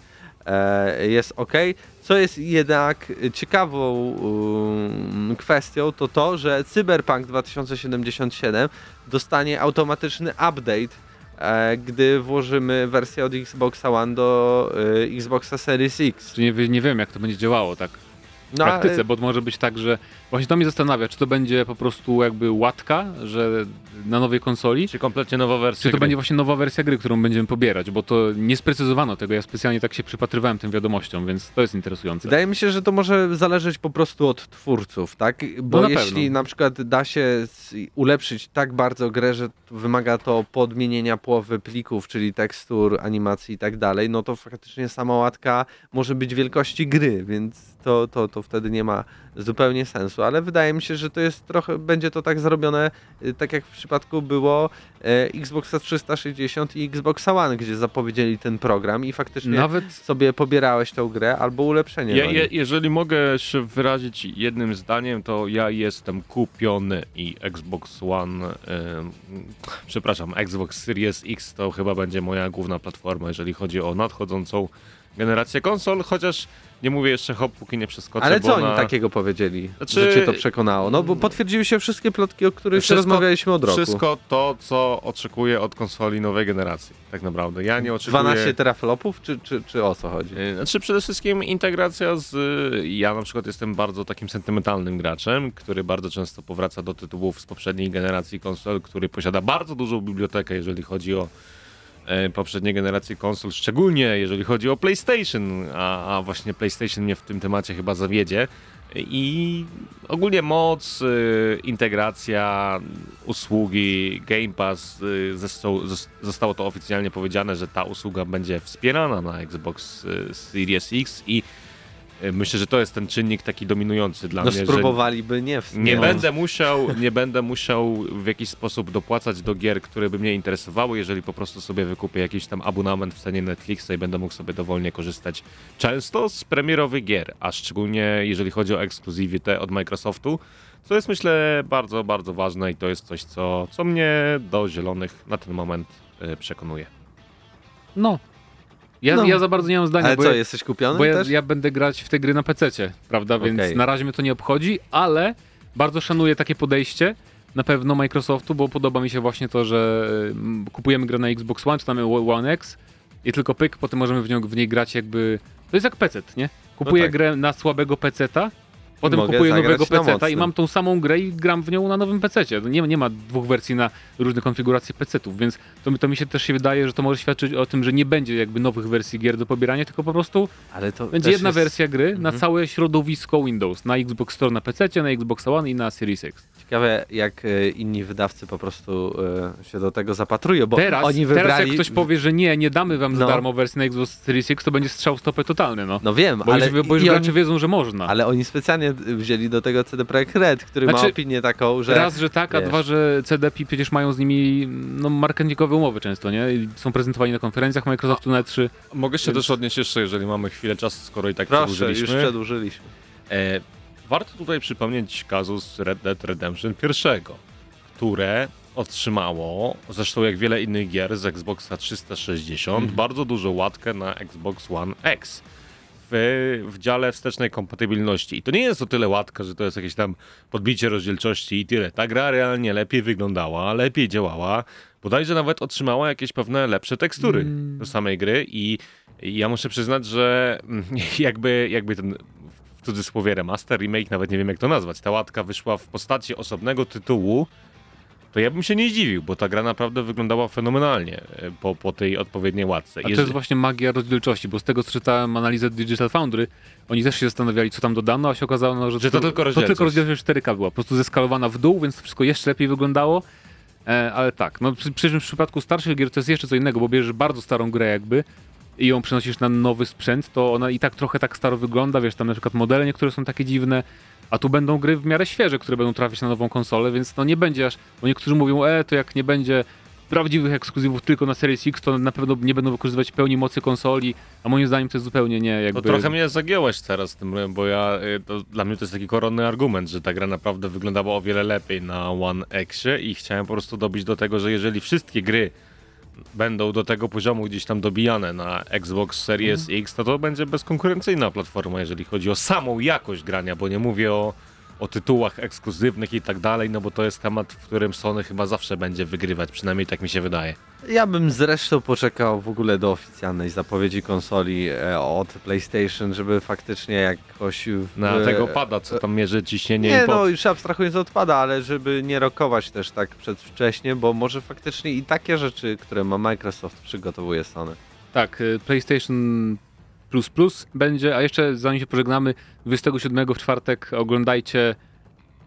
S1: e, jest ok. Co jest jednak ciekawą um, kwestią, to to, że Cyberpunk 2077 dostanie automatyczny update gdy włożymy wersję od Xboxa One do e, Xboxa Series X.
S6: Czy nie, nie wiem, jak to będzie działało tak
S1: No,
S6: praktyce,
S1: e,
S6: bo może być tak, że właśnie to mnie zastanawia, czy to będzie po prostu jakby łatka, że na nowej konsoli,
S2: Czy kompletnie nowa wersja
S6: czy to
S2: gry?
S6: będzie właśnie nowa wersja gry, którą będziemy pobierać, bo to nie sprecyzowano tego, ja specjalnie tak się przypatrywałem tym wiadomościom, więc to jest interesujące.
S1: Wydaje mi się, że to może zależeć po prostu od twórców, tak? Bo
S6: No na
S1: jeśli
S6: pewno.
S1: na przykład da się ulepszyć tak bardzo grę, że wymaga to podmienienia połowy plików, czyli tekstur, animacji i tak dalej, no to faktycznie sama łatka może być wielkości gry, więc to, to, to wtedy nie ma zupełnie sensu, ale wydaje mi się, że to jest trochę, będzie to tak zrobione, y, tak jak w przypadku było e, Xboxa 360 i Xboxa One, gdzie zapowiedzieli ten program i faktycznie
S6: Nawet
S1: sobie pobierałeś tą grę albo ulepszenie.
S2: Ja, je, jeżeli mogę się wyrazić jednym zdaniem, to ja jestem kupiony i Xbox One, em, przepraszam, Xbox Series X to chyba będzie moja główna platforma, jeżeli chodzi o nadchodzącą generację konsol, chociaż nie mówię jeszcze hop, póki nie przeskoczę,
S1: Ale co oni
S2: na...
S1: takiego powiedzieli,
S2: Znaczy-
S1: że cię to przekonało? No bo potwierdziły się wszystkie plotki, o których
S2: Wszystko-
S1: rozmawialiśmy od roku.
S2: Wszystko to, co oczekuję od konsoli nowej generacji, tak naprawdę. Ja nie oczekuję...
S1: 12 teraflopów, czy, czy, czy o co chodzi?
S2: Yy, Znaczy przede wszystkim integracja z... y, Ja na przykład jestem bardzo takim sentymentalnym graczem, który bardzo często powraca do tytułów z poprzedniej generacji konsol, który posiada bardzo dużą bibliotekę, jeżeli chodzi o e, poprzednie generacje konsol, szczególnie jeżeli chodzi o PlayStation, a, a właśnie PlayStation mnie w tym temacie chyba zawiedzie. I ogólnie moc, y, integracja, usługi, Game Pass, zos- zostało to oficjalnie powiedziane, że ta usługa będzie wspierana na Xbox Series X i myślę, że to jest ten czynnik taki dominujący dla
S1: No
S2: mnie,
S1: spróbowaliby nie w
S2: nie
S1: no.
S2: będę musiał, nie będę musiał w jakiś sposób dopłacać do gier, które by mnie interesowały, jeżeli po prostu sobie wykupię jakiś tam abonament w cenie Netflixa i będę mógł sobie dowolnie korzystać często z premierowych gier, a szczególnie jeżeli chodzi o ekskluzywitę od Microsoftu, co jest myślę bardzo, bardzo ważne i to jest coś, co, co mnie do zielonych na ten moment y, przekonuje.
S6: no. Ja,
S1: No.
S6: ja za bardzo nie mam zdania,
S1: Ale
S6: bo
S1: co,
S6: ja,
S1: jesteś kupiony
S6: bo ja,
S1: też?
S6: ja będę grać w te gry na PC, prawda? Więc
S1: Okej.
S6: na razie mnie to nie obchodzi, ale bardzo szanuję takie podejście na pewno Microsoftu, bo podoba mi się właśnie to, że mm, kupujemy grę na Xbox One, czy tam One X i tylko pyk, potem możemy w, nią, w niej grać jakby... To jest jak PC, nie? Kupuję
S1: tak.
S6: grę na słabego PC-ta, potem
S1: mogę
S6: kupuję nowego
S1: na
S6: PC-ta i mam tą samą grę i gram w nią na nowym PC-cie. Nie, nie ma dwóch wersji na różne konfiguracje PC-ów, więc to, mi- to mi się też się wydaje, że to może świadczyć o tym, że nie będzie jakby nowych wersji gier do pobierania, tylko po prostu będzie jedna
S1: jest...
S6: wersja gry na
S1: Mhm.
S6: całe środowisko Windows, na Xbox Store na PC, na Xbox One i na Series X.
S1: Ciekawe, jak e, inni wydawcy po prostu e, się do tego zapatrują, bo
S6: teraz,
S1: oni wybrali...
S6: teraz jak ktoś powie, że nie, nie damy wam za
S1: No.
S6: darmo wersji na Xbox Series X, to będzie strzał stopę totalny, no.
S1: No wiem,
S6: bo
S1: ale...
S6: już, bo już gracze wiedzą, że można.
S1: Ale oni specjalnie wzięli do tego CD Projekt Red, który ma
S6: Znaczy,
S1: opinię taką, że...
S6: Raz, że tak, a
S1: wiesz.
S6: dwa, że CDP przecież mają z nimi no, marketingowe umowy często, nie? I są prezentowani na konferencjach Microsoftu na 3.
S2: Mogę się też odnieść jeszcze, jeżeli mamy chwilę czasu, skoro i tak
S1: Proszę, już
S2: przedłużyliśmy.
S1: przedłużyliśmy.
S2: E, warto tutaj przypomnieć kazus Red Dead Redemption pierwszego, które otrzymało, zresztą jak wiele innych gier z Xboxa 360, bardzo dużą łatkę na Xbox One X w, w dziale wstecznej kompatybilności. I to nie jest o tyle łatka, że to jest jakieś tam podbicie rozdzielczości i tyle. Ta gra realnie lepiej wyglądała, lepiej działała, bodajże nawet otrzymała jakieś pewne lepsze tekstury do samej gry i, i ja muszę przyznać, że mm, *laughs* jakby, jakby ten w cudzysłowie remaster, remake, nawet nie wiem jak to nazwać, ta łatka wyszła w postaci osobnego tytułu, to ja bym się nie zdziwił, bo ta gra naprawdę wyglądała fenomenalnie e, po, po tej odpowiedniej łatce.
S6: A to
S2: Jeżeli-
S6: jest właśnie magia rozdzielczości, bo z tego co czytałem analizę Digital Foundry, oni też się zastanawiali, co tam dodano, a się okazało, że,
S2: Że to tylko rozdzielczość.
S6: To tylko rozdzielczość 4K była, po prostu zeskalowana w dół, więc to wszystko jeszcze lepiej wyglądało. E, ale tak, no przy, w przypadku starszych gier to jest jeszcze co innego, bo bierzesz bardzo starą grę jakby i ją przenosisz na nowy sprzęt, to ona i tak trochę tak staro wygląda, wiesz, tam na przykład modele niektóre są takie dziwne, a tu będą gry w miarę świeże, które będą trafiać na nową konsolę, więc no nie będzie aż, bo niektórzy mówią, e, to jak nie będzie prawdziwych ekskluzywów tylko na Series X, to na pewno nie będą wykorzystywać pełni mocy konsoli, a moim zdaniem to jest zupełnie nie jakby...
S2: To trochę mnie zagięłeś teraz tym, bo ja, y, dla mnie to jest taki koronny argument, że ta gra naprawdę wyglądała o wiele lepiej na One Xie i chciałem po prostu dobić do tego, że jeżeli wszystkie gry będą do tego poziomu gdzieś tam dobijane na Xbox Series
S6: Mhm.
S2: X, to to będzie bezkonkurencyjna platforma, jeżeli chodzi o samą jakość grania, bo nie mówię o, o tytułach ekskluzywnych i tak dalej, no bo to jest temat, w którym Sony chyba zawsze będzie wygrywać, przynajmniej tak mi się wydaje.
S1: Ja bym zresztą poczekał w ogóle do oficjalnej zapowiedzi konsoli e, od PlayStation, żeby faktycznie jakoś... W,
S2: Na tego pada, co tam mierzy ciśnienie
S1: Nie,
S2: i pot.
S1: no już abstrahując od pada, ale żeby nie rokować też tak przedwcześnie, bo może faktycznie i takie rzeczy, które ma Microsoft przygotowuje Sony.
S6: Tak, y, PlayStation będzie, a jeszcze zanim się pożegnamy, 27 w czwartek oglądajcie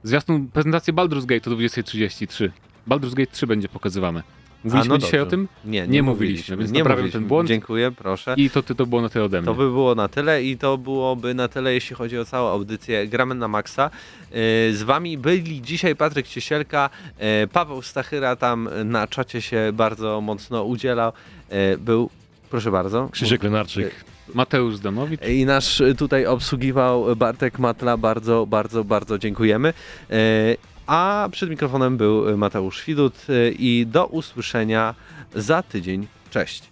S6: zwiastun prezentację Baldur's Gate o 20.33. Baldur's Gate 3 będzie pokazywane. Mówiliśmy
S1: A, no
S6: dzisiaj
S1: dobrze.
S6: o tym
S1: Nie, nie,
S6: Nie
S1: mówiliśmy,
S6: mówiliśmy, więc
S1: nie
S6: naprawiam
S1: mówiliśmy.
S6: ten błąd.
S1: Dziękuję, proszę.
S6: i to, to było na tyle ode mnie.
S1: To by było na tyle i to byłoby na tyle, jeśli chodzi o całą audycję Gramy na Maxa. Yy, Z wami byli dzisiaj Patryk Ciesielka, yy, Paweł Stachyra tam na czacie się bardzo mocno udzielał. Yy, Był, proszę bardzo.
S2: Krzysiek Lenarczyk.
S6: Mateusz Zdanowicz.
S1: I nasz tutaj obsługiwał Bartek Matla. Bardzo, bardzo, bardzo dziękujemy. Yy, A przed mikrofonem był Mateusz Widut y, i do usłyszenia za tydzień. Cześć.